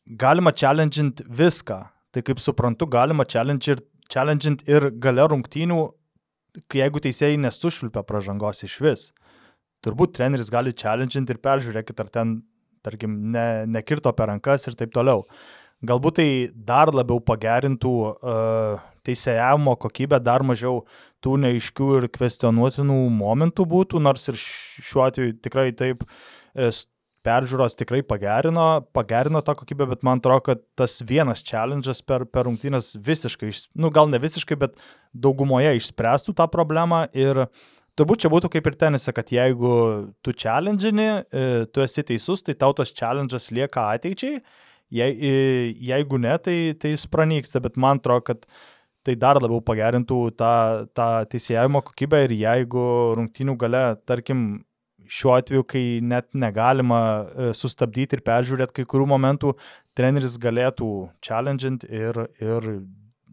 galima challengint viską. Tai kaip suprantu, galima challengint, challengint ir gale rungtynių, jeigu teisėjai nesušvilpia pražangos iš vis. Turbūt treneris gali challengint ir peržiūrėkit, ar ten tarkim, ne, nekirto per rankas ir taip toliau. Galbūt tai dar labiau pagerintų uh, teisėjavimo kokybę, dar mažiau tų neiškių ir kvestionuotinų momentų būtų, nors ir šiuo atveju tikrai taip peržiūros tikrai pagerino, pagerino tą kokybę, bet man atrodo, kad tas vienas challenge'as per, per rungtynės visiškai, nu gal ne visiškai, bet daugumoje išspręstų tą problemą ir uh, Turbūt čia būtų kaip ir tenise, kad jeigu tu challenge'ini, e, tu esi teisus, tai tau tas challenge'as lieka ateičiai, Je, jeigu ne, tai, tai jis pranyksta, bet man atrodo, kad tai dar labiau pagerintų tą, tą teisėjavimo kokybę ir jeigu rungtynių gale, tarkim, šiuo atveju, kai net negalima e, sustabdyti ir peržiūrėti kai kurių momentų, treneris galėtų challenge'int ir, ir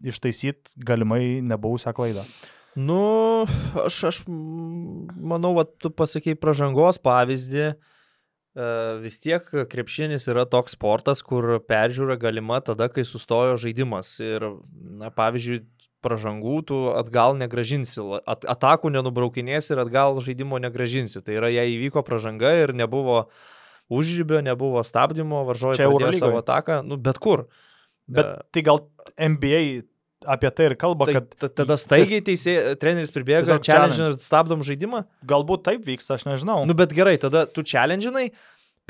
ištaisyti galimai nebuvusią klaidą. Nu, aš, aš manau, va, tu pasakai pražangos pavyzdį. E, vis tiek krepšinis yra toks sportas, kur peržiūra galima tada, kai sustojo žaidimas. Ir, na, pavyzdžiui, pražangų tu atgal negražinsi, at, atakų nenubraukinėsi ir atgal žaidimo negražinsi. Tai yra, jei įvyko pražanga ir nebuvo užrybio, nebuvo stabdymo, varžovai pradėjo savo ataką, nu, bet kur. Bet uh, tai gal NBA apie tai ir kalba, tai, kad... Tada staigiai teisė, treneris pribėga, challenge ir stabdom žaidimą? Galbūt taip vyksta, aš nežinau. Nu bet gerai, tada tu challenge'inai,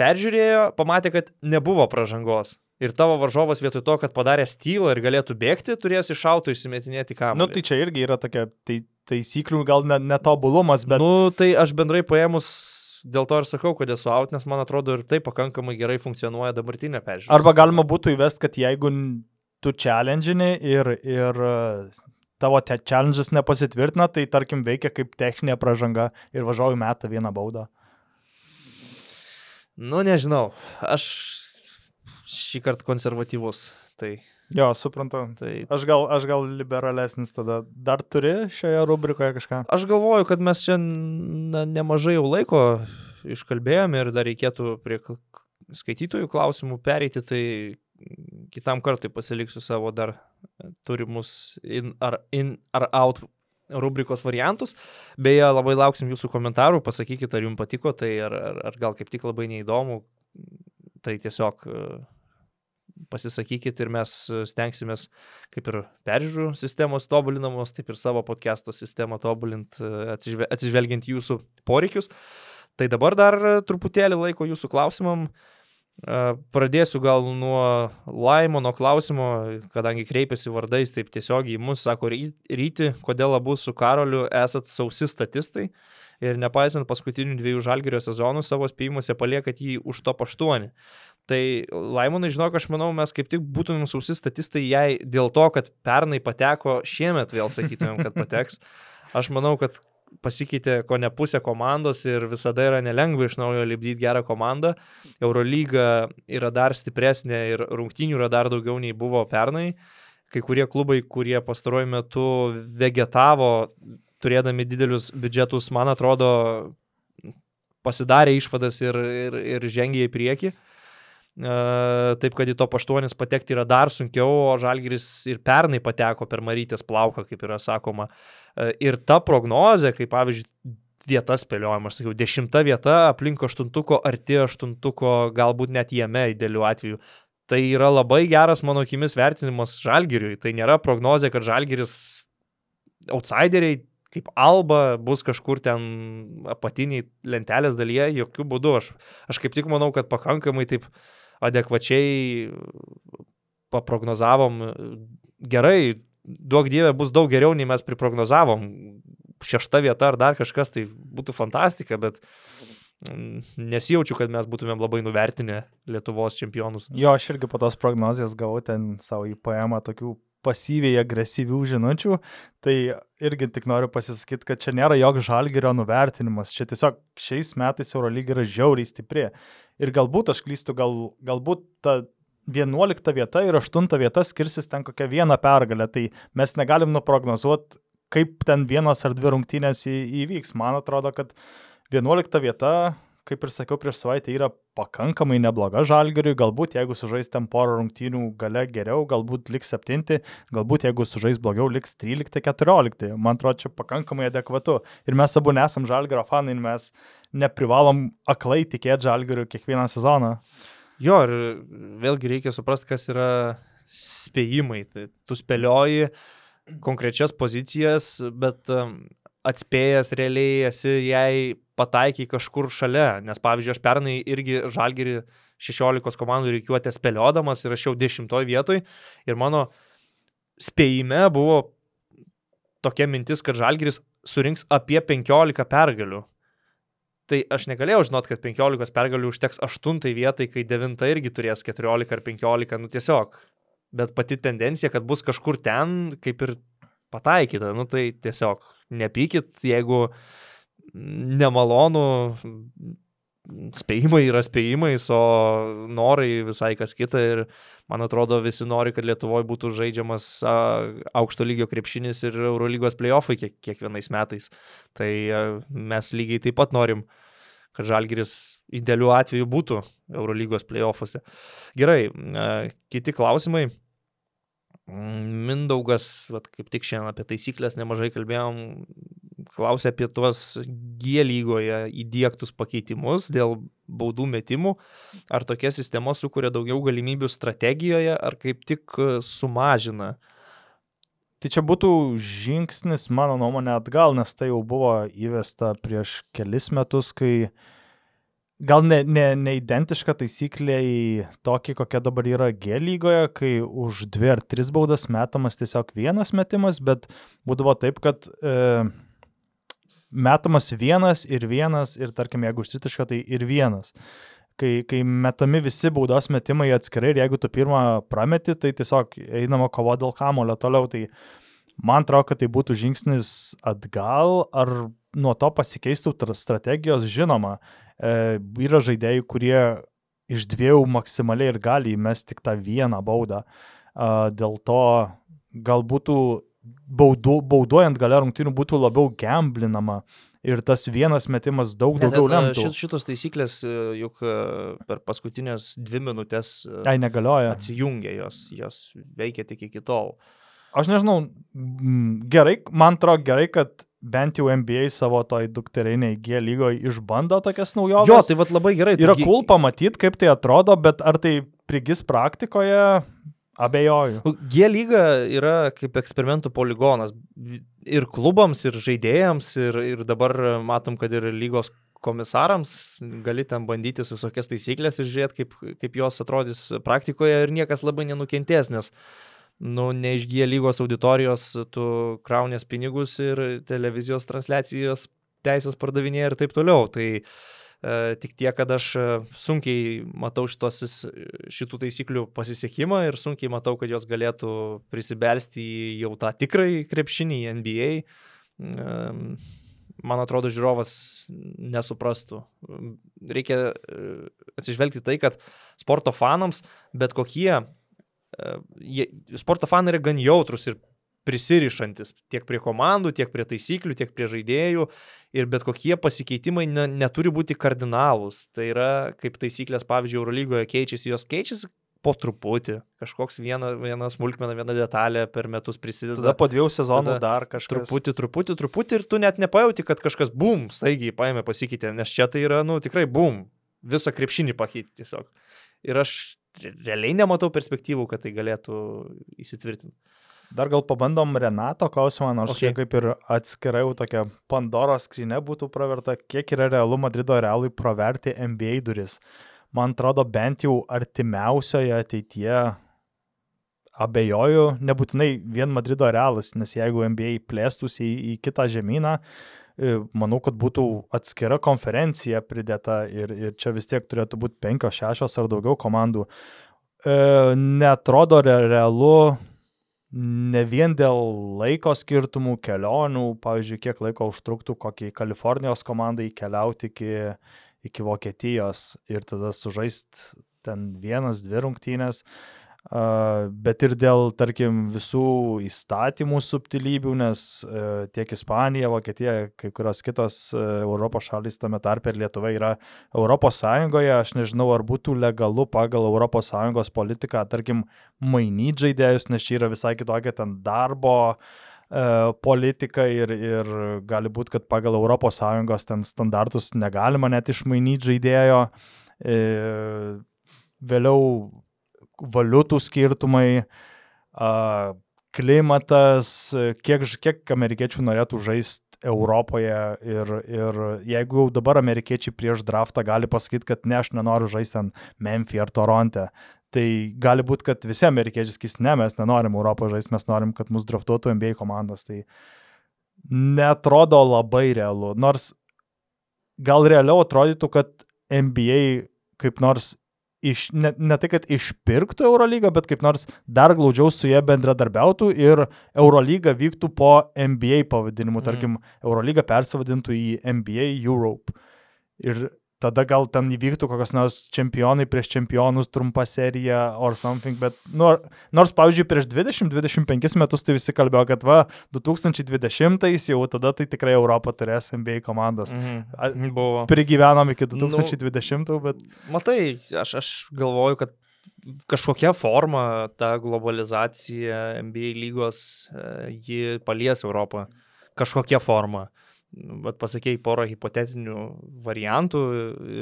peržiūrėjo, pamatė, kad nebuvo pražangos. Ir tavo varžovas vietoj to, kad padarė stylą ir galėtų bėgti, turės iš auto įsimetinėti kamerą. Nu, tai čia irgi yra tokia tai, taisyklių gal netobulumas, ne bet... Nu, tai aš bendrai paėmus dėl to ir sakau, kad esu out, nes man atrodo ir tai pakankamai gerai funkcionuoja dabartinė peržiūra. Arba galima būtų įvest, kad jeigu tu challenge'ini ir, ir tavo challenge'as nepasitvirtina, tai tarkim veikia kaip techninė pražanga ir važiuoju metą vieną baudą. Nu, nežinau, aš šį kartą konservatyvus. Tai... Jo, suprantu. Tai... Aš, gal, aš gal liberalesnis tada. Dar turi šioje rubrikoje kažką? Aš galvoju, kad mes čia na, nemažai jau laiko iškalbėjome ir dar reikėtų prie skaitytojų klausimų pereiti, tai kitam kartui pasiliksiu savo dar turimus in ar, in ar out rubrikos variantus. Beje, labai lauksim jūsų komentarų, pasakykit, ar jums patiko tai, ar, ar, ar gal kaip tik labai neįdomu. Tai tiesiog e, pasisakykit ir mes stengsimės kaip ir peržiūrų sistemos tobulinamos, taip ir savo podcast'o sistemą tobulint, e, atsižvelgiant jūsų poreikius. Tai dabar dar truputėlį laiko jūsų klausimam. Uh, Pradėsiu gal nuo Laimono klausimo, kadangi kreipiasi vardais taip tiesiogiai į mus, sako ryti, kodėl abu su Karoliu esat sausi statistai ir nepaisant paskutinių dviejų žalgerio sezonų savo spėjimuose paliekat jį už top 8. Tai Laimonai, žinok, aš manau, mes kaip tik būtumėm sausi statistai jai dėl to, kad pernai pateko, šiemet vėl sakytumėm, kad pateks. Aš manau, kad pasikeitė ko ne pusė komandos ir visada yra nelengva iš naujo lipdyti gerą komandą. Eurolyga yra dar stipresnė ir rungtynių yra dar daugiau nei buvo pernai. Kai kurie klubai, kurie pastaruoju metu vegetavo, turėdami didelius biudžetus, man atrodo, pasidarė išvadas ir, ir, ir žengė į priekį. Taip, kad į to paštuonis patekti yra dar sunkiau, o Žalgiris ir pernai pateko per Marytės plauką, kaip yra sakoma. Ir ta prognozė, kaip pavyzdžiui, vieta spėliojama, aš sakiau, dešimta vieta, aplink aštuntuko, arti aštuntuko, galbūt net jame idealiu atveju. Tai yra labai geras mano akimis vertinimas Žalgiriui. Tai nėra prognozė, kad Žalgiris outsideriai kaip Alba bus kažkur ten apatiniai lentelės dalyje, jokių būdų. Aš, aš kaip tik manau, kad pakankamai taip uh, adekvačiai paprognozavom gerai, duok dievė, bus daug geriau, nei mes priprognozavom. Šešta vieta ar dar kažkas, tai būtų fantastika, bet mm, nesijaučiu, kad mes būtumėm labai nuvertinę Lietuvos čempionus. Jo, aš irgi po tos prognozijos gavau ten savo įpajamą tokių pasyviai agresyvių žinučių, tai irgi tik noriu pasisakyti, kad čia nėra joks žalgerio nuvertinimas, čia tiesiog šiais metais Eurolyga yra žiauriai stipri. Ir galbūt aš klystu, gal, galbūt ta 11 vieta ir 8 vieta skirsis ten kokią vieną pergalę, tai mes negalim nuprognozuoti, kaip ten vienos ar dvi rungtynės į, įvyks. Man atrodo, kad 11 vieta kaip ir sakiau prieš savaitę, yra pakankamai nebloga žalgeriui, galbūt jeigu sužais ten porą rungtynių gale geriau, galbūt liks 7, galbūt jeigu sužais blogiau, liks 13-14. Man atrodo, čia pakankamai adekvatu. Ir mes abu nesam žalgerio fanai, mes neprivalom aklai tikėti žalgeriu kiekvieną sezoną. Jo, ir vėlgi reikia suprasti, kas yra spėjimai. Tai tu spėlioji konkrečias pozicijas, bet um, atspėjęs realiai esi jai pataikiai kažkur šalia, nes pavyzdžiui, aš pernai irgi žalgerį 16 komandų reikiuotę spėliodamas ir aš jau 10 vietoj ir mano spėjime buvo tokia mintis, kad žalgeris surinks apie 15 pergalių. Tai aš negalėjau žinot, kad 15 pergalių užteks 8 vietai, kai 9 irgi turės 14 ar 15, nu tiesiog. Bet pati tendencija, kad bus kažkur ten, kaip ir pataikyta, nu tai tiesiog nepykit, jeigu nemalonu, spėjimai yra spėjimais, o norai visai kas kita ir man atrodo visi nori, kad Lietuvoje būtų žaidžiamas aukšto lygio krepšinis ir Eurolygos playoffai kiek, kiekvienais metais. Tai mes lygiai taip pat norim kad Žalgiris idealiu atveju būtų Eurolygos playoffuose. Gerai, kiti klausimai. Mindaugas, vat, kaip tik šiandien apie taisyklės nemažai kalbėjom, klausė apie tuos G lygoje įdėktus pakeitimus dėl baudų metimų. Ar tokia sistema sukuria daugiau galimybių strategijoje, ar kaip tik sumažina? Tai čia būtų žingsnis, mano nuomonė, atgal, nes tai jau buvo įvesta prieš kelis metus, kai gal ne, ne, ne identiška taisyklė į tokį, kokia dabar yra G lygoje, kai už dvi ar tris baudas metamas tiesiog vienas metimas, bet būdavo taip, kad e, metamas vienas ir vienas ir tarkim, jeigu užsitiška, tai ir vienas. Kai, kai metami visi baudos metimai atskirai ir jeigu tu pirmą prameti, tai tiesiog einama kova dėl kamulio toliau. Tai man atrodo, kad tai būtų žingsnis atgal, ar nuo to pasikeistų strategijos, žinoma, e, yra žaidėjai, kurie iš dviejų maksimaliai ir gali įmesti tik tą vieną baudą. E, dėl to galbūt baudu, bauduojant gale rungtynių būtų labiau gamblinama ir tas vienas metimas daug daugiau lemtų. Šit, šitos taisyklės e, juk e, per paskutinės dvi minutės e, Ai, negalioja. atsijungia, jos, jos veikia tik iki tol. Aš nežinau, gerai, man atrodo gerai, kad bent jau NBA savo toj dukteriniai G lygoje išbando tokias naujoves. Jo, tai vad labai gerai. Yra cool pamatyti, kaip tai atrodo, bet ar tai prigis praktikoje, abejoju. Nu, G lyga yra kaip eksperimentų poligonas ir klubams, ir žaidėjams, ir, ir dabar matom, kad ir lygos komisarams gali ten bandyti visokias taisyklės ir žiūrėti, kaip, kaip jos atrodys praktikoje ir niekas labai nenukentės, nes nu, neišgyja lygos auditorijos, tu kraunės pinigus ir televizijos transliacijas teisės pardavinėja ir taip toliau. Tai e, tik tiek, kad aš e, sunkiai matau šitos, šitų taisyklių pasisekimą ir sunkiai matau, kad jos galėtų prisibelsti į jau tą tikrai krepšinį, į NBA. E, man atrodo, žiūrovas nesuprastų. Reikia e, atsižvelgti tai, kad sporto fanams bet kokie, e, jie, sporto fanai yra gan jautrus ir prisirišantis tiek prie komandų, tiek prie taisyklių, tiek prie žaidėjų ir bet kokie pasikeitimai ne, neturi būti kardinalūs. Tai yra, kaip taisyklės, pavyzdžiui, Eurolygoje keičiasi, jos keičiasi po truputį, kažkoks viena, viena smulkmena, viena detalė per metus prisideda. Tada po dviejų sezonų dar kažkas. Truputį, truputį, truputį ir tu net nepajauti, kad kažkas bum, staigiai paėmė pasikeitė, nes čia tai yra, nu, tikrai bum, visą krepšinį pakeitė tiesiog. Ir aš realiai nematau perspektyvų, kad tai galėtų įsitvirtinti. Dar gal pabandom Renato klausimą, nors okay. kaip ir atskirai tokia Pandoros skrinė būtų praverta, kiek yra realu Madrido realui praverti NBA duris. Man atrodo, bent jau artimiausioje ateityje abejoju, nebūtinai vien Madrido realas, nes jeigu NBA plėstųsi į, į kitą žemyną, e, manau, kad būtų atskira konferencija pridėta ir, ir čia vis tiek turėtų būti penkios, šešios ar daugiau komandų. E, netrodo realu ne vien dėl laiko skirtumų, kelionių, pavyzdžiui, kiek laiko užtruktų kokiai Kalifornijos komandai keliauti iki, iki Vokietijos ir tada sužaist ten vienas, dvi rungtynės. Bet ir dėl, tarkim, visų įstatymų subtilybių, nes e, tiek Ispanija, Vokietija, kai kurios kitos e, Europos šalys tame tarpe ir Lietuva yra Europos Sąjungoje, aš nežinau, ar būtų legalu pagal Europos Sąjungos politiką, tarkim, mainyti žaidėjus, nes čia yra visai kitokia ten darbo e, politika ir, ir gali būti, kad pagal ES ten standartus negalima net išmainyti žaidėjo. Vėliau valiutų skirtumai, klimatas, kiek, kiek amerikiečių norėtų žaisti Europoje ir, ir jeigu jau dabar amerikiečiai prieš draftą gali pasakyti, kad ne, aš nenoriu žaisti ant Memphis ar Toronte, tai gali būti, kad visi amerikiečiai sakys, ne, mes nenorim Europoje žaisti, mes norim, kad mus draftuotų NBA komandos. Tai netrodo labai realu. Nors gal realiau atrodytų, kad NBA kaip nors iš, ne, ne tai, kad išpirktų Eurolygą, bet kaip nors dar glaudžiau su jie bendradarbiautų ir Eurolyga vyktų po NBA pavadinimu. Mm. Tarkim, Eurolyga persivadintų į NBA Europe. Ir tada gal ten įvyktų kokios nors čempionai prieš čempionus trumpa serija or something, bet nu, nors, pavyzdžiui, prieš 20-25 metus tai visi kalbėjo, kad va, 2020 jau tada tai tikrai Europą turės NBA komandas. Mhm. Buvo. Prigyvenom iki 2020, nu, bet... Matai, aš, aš galvoju, kad kažkokia forma ta globalizacija NBA lygos, e, ji palies Europą. Kažkokia forma vat, pasakėjai porą hipotetinių variantų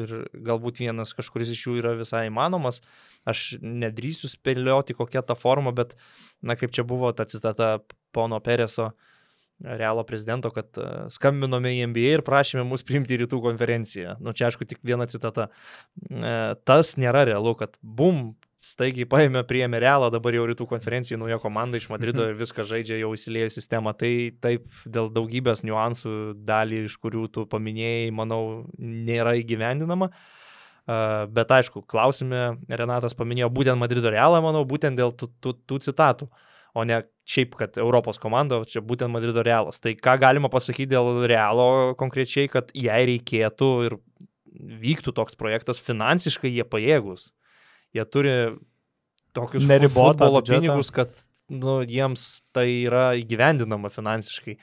ir galbūt vienas kažkuris iš jų yra visai įmanomas. Aš nedrįsiu spėlioti, kokia ta forma, bet, na, kaip čia buvo ta citata pono Pereso, realo prezidento, kad e, skambinome į NBA ir prašėme mus priimti į rytų konferenciją. Nu, čia aišku tik viena citata. E, tas nėra realu, kad bum, staigiai paėmė, priėmė realą, dabar jau rytų konferencijai nauja komanda iš Madrido ir viską žaidžia jau įsilėjo sistemą. Tai taip, dėl daugybės niuansų, dalį iš kurių tu paminėjai, manau, nėra įgyvendinama. Bet aišku, klausime, Renatas paminėjo būtent Madrido realą, manau, būtent dėl tų, tų, tų citatų, o ne šiaip, kad Europos komanda, čia būtent Madrido realas. Tai ką galima pasakyti dėl realo konkrečiai, kad jei reikėtų ir vyktų toks projektas, finansiškai jie pajėgus jie turi tokius neribotą pinigus, kad nu, jiems tai yra įgyvendinama finansiškai.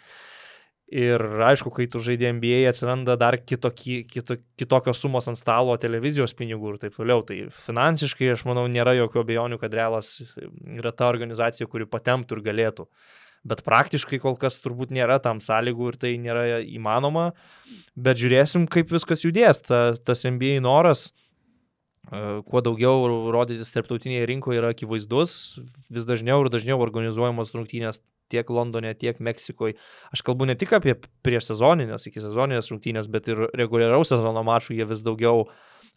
Ir aišku, kai tu žaidži NBA, atsiranda dar kitokie, kito, kitokios sumos ant stalo, televizijos pinigų ir taip toliau. Tai finansiškai, aš manau, nėra jokių abejonių, kad Realas yra ta organizacija, kuri patemtų ir galėtų. Bet praktiškai kol kas turbūt nėra tam sąlygų ir tai nėra įmanoma. Bet žiūrėsim, kaip viskas judės. Ta, tas NBA noras kuo daugiau rodytis tarptautinėje rinkoje yra akivaizdus, vis dažniau ir dažniau organizuojamos rungtynės tiek Londone, tiek Meksikoje. Aš kalbu ne tik apie prieš sezoninės, iki sezoninės rungtynės, bet ir reguliaraus sezono mačų jie vis daugiau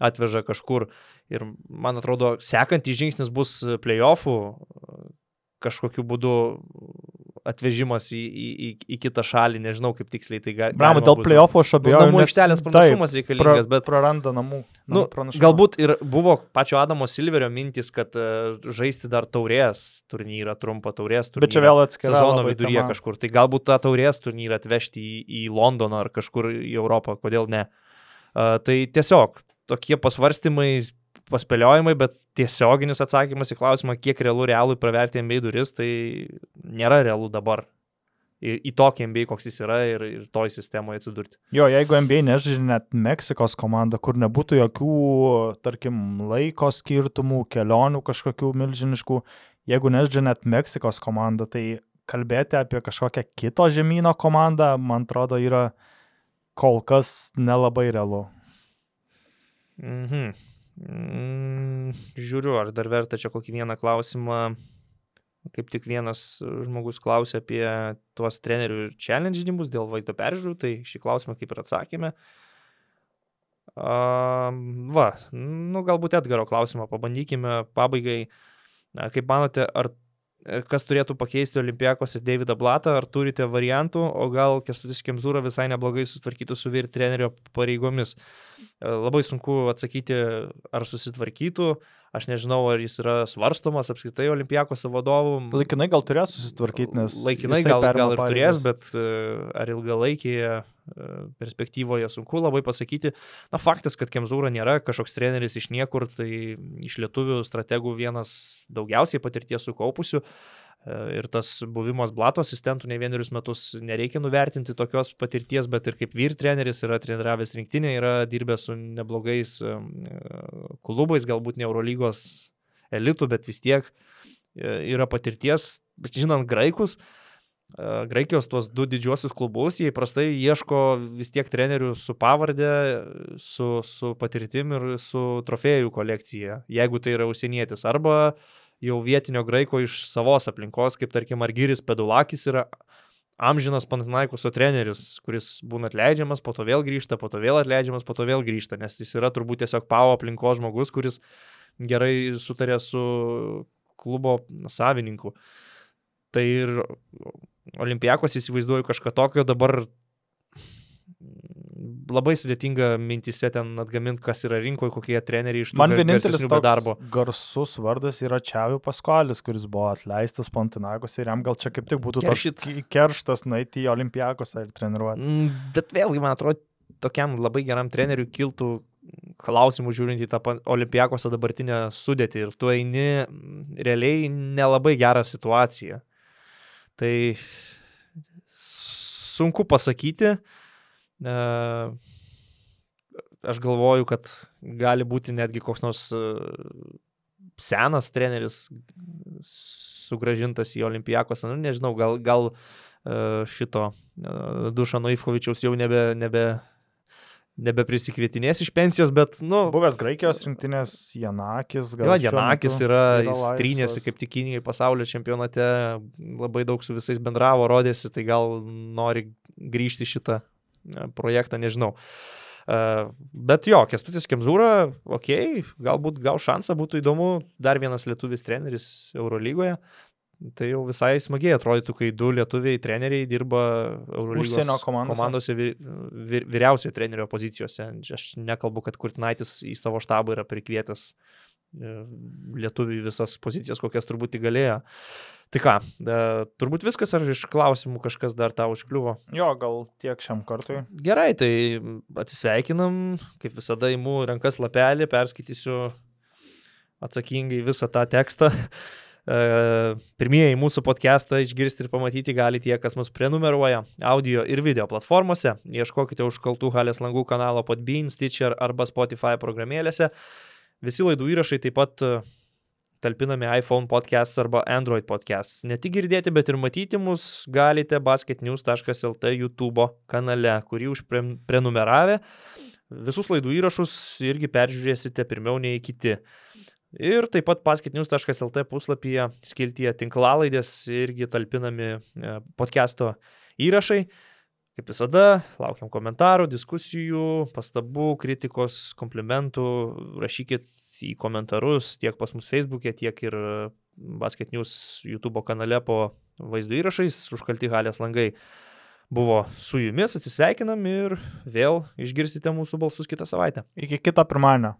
atveža kažkur. Ir man atrodo, sekantis žingsnis bus playoffų kažkokiu būdu atvežimas į, į, į, į kitą šalį, nežinau kaip tiksliai tai gali. Bram, dėl playoffo aš abejoju. Namų aikštelės pranašumas reikalingas, bet... Praranda namų. Nu, namų pranašumą. galbūt ir buvo pačio Adamo Silverio mintis, kad uh, žaisti dar taurės turnyrą, trumpą taurės turnyrą. Bet čia vėl atskira. sezono viduryje tema. kažkur. Tai galbūt tą taurės turnyrą atvežti į, į Londoną ar kažkur į Europą, kodėl ne. Uh, tai tiesiog tokie pasvarstymai, paspėliojimai, bet tiesioginis atsakymas į klausimą, kiek realu realui praverti MBA duris, tai nėra realu dabar. Į, į tokį MBA, koks jis yra ir, ir toj sistemoje atsidurti. Jo, jeigu NBA nežaidžia net Meksikos komanda, kur nebūtų jokių, tarkim, laiko skirtumų, kelionių kažkokių milžiniškų, jeigu nežaidžia net Meksikos komanda, tai kalbėti apie kažkokią kito žemynų komandą, man atrodo, yra kol kas nelabai realu. Mhm. Mm, žiūriu, ar dar verta čia kokį vieną klausimą. Kaip tik vienas žmogus klausė apie tuos trenerių challenginimus dėl vaizdo peržiūrų, tai šį klausimą kaip ir atsakėme. Uh, va, nu galbūt Edgaro klausimą pabandykime pabaigai. Kaip manote, ar e, kas turėtų pakeisti Olimpijakos ir Davidą Blatą, ar turite variantų, o gal Kestutis Kemzūra visai neblogai sutvarkytų su vyr trenerio pareigomis? E, Labai sunku atsakyti, ar susitvarkytų. Aš nežinau, ar jis yra svarstomas apskritai Olimpijakos vadovų. Laikinai gal turės susitvarkyti, nes... Laikinai gal, gal ir turės, pareigas. bet e, ar ilgalaikėje e, perspektyvoje sunku labai pasakyti. Na, faktas, kad Kemzūra nėra kažkoks treneris iš niekur, tai iš lietuvių strategų vienas daugiausiai patirties sukaupusių. E, Ir tas buvimas Blato asistentų ne vienerius metus nereikia nuvertinti tokios patirties, bet ir kaip vyr treneris yra treniravęs rinktinė, yra dirbęs su neblogais e, klubais, galbūt ne Eurolygos elitų, bet vis tiek e, yra patirties. Bet žinant graikus, e, Graikijos tuos du didžiuosius klubus, jie įprastai ieško vis tiek trenerių su pavardė, su, su patirtim ir su trofėjų kolekcija, jeigu tai yra užsienietis. Arba jau vietinio graiko iš savos aplinkos, kaip tarkim Argyris Pedulakis yra amžinas Pantinaikoso treneris, kuris būna atleidžiamas, po to vėl grįžta, po to vėl atleidžiamas, po to vėl grįžta, nes jis yra turbūt tiesiog pavo aplinkos žmogus, kuris gerai sutarė su klubo savininku. Tai ir Olimpijakos įsivaizduoju kažką tokio, dabar labai sudėtinga mintise ten atgaminti, kas yra rinkoje, kokie treneriai iš tų Man vienintelis toks darbo. garsus vardas yra Čiavių Paskalis, kuris buvo atleistas Pontinagos ir jam gal čia kaip tik būtų toks Keršyt. ki- kerštas nueiti į Olimpijakosą ir treniruoti. Mm, Bet vėlgi, man atrodo, tokiam labai geram treneriui kiltų klausimų žiūrint į tą olimpijakos dabartinę sudėtį ir tu eini mm, realiai nelabai gerą situaciją. Tai sunku pasakyti. Aš galvoju, kad gali būti netgi koks nors e, senas treneris sugražintas į olimpijakos. Nu, nežinau, gal, gal e, šito e, Dušano Ivkovičiaus jau nebe, nebe, nebeprisikvietinės iš pensijos, bet, nu, Buvęs Graikijos rinktinės Janakis, gal. Jo, Janakis yra, jis trynėsi kaip tik Kinijai pasaulio čempionate, labai daug su visais bendravo, rodėsi, tai gal nori grįžti šitą projektą, nežinau. E, Bet jo, Kestutis Kemzūra, okei, okay, galbūt gal šansą būtų įdomu, dar vienas lietuvis treneris Eurolygoje. Tai jau visai smagiai atrodytų, kai du lietuviai treneriai dirba Užsienio komandose. komandose vir, vir, vyriausiojo trenerio pozicijose. Aš nekalbu, kad Kurtinaitis į savo štabą yra prikvietęs e, lietuvių visas pozicijas, kokias turbūt galėjo. Tai ką, e, turbūt viskas, ar iš klausimų kažkas dar tau užkliuvo? Jo, gal tiek šiam kartui. Gerai, tai atsisveikinam, kaip visada įimu rankas lapelį, perskaitysiu atsakingai visą tą tekstą. E, Pirmieji mūsų podcastą išgirsti ir pamatyti gali tie, kas mus prenumeruoja audio ir video platformose. Ieškokite užkaltų Halės langų kanalo Podbean, Stitcher arba Spotify programėlėse. Visi laidų įrašai taip pat talpinami iPhone podcast arba Android podcast. Ne tik girdėti, bet ir matyti mus galite basketnews.lt YouTube kanale, kurį užprenumeravę. Visus laidų įrašus irgi peržiūrėsite pirmiau nei kiti. Ir taip pat pasketnews.lt puslapyje skiltyje tinklalaidės irgi talpinami e, podcast'o įrašai. Kaip visada, laukiam komentarų, diskusijų, pastabų, kritikos, komplimentų. Rašykit į komentarus tiek pas mus Facebook'e, tiek ir Basket News YouTube kanale po vaizdo įrašais, užkalti halės langai buvo su jumis, atsisveikinam ir vėl išgirsite mūsų balsus kitą savaitę. Iki kito pirmadienio.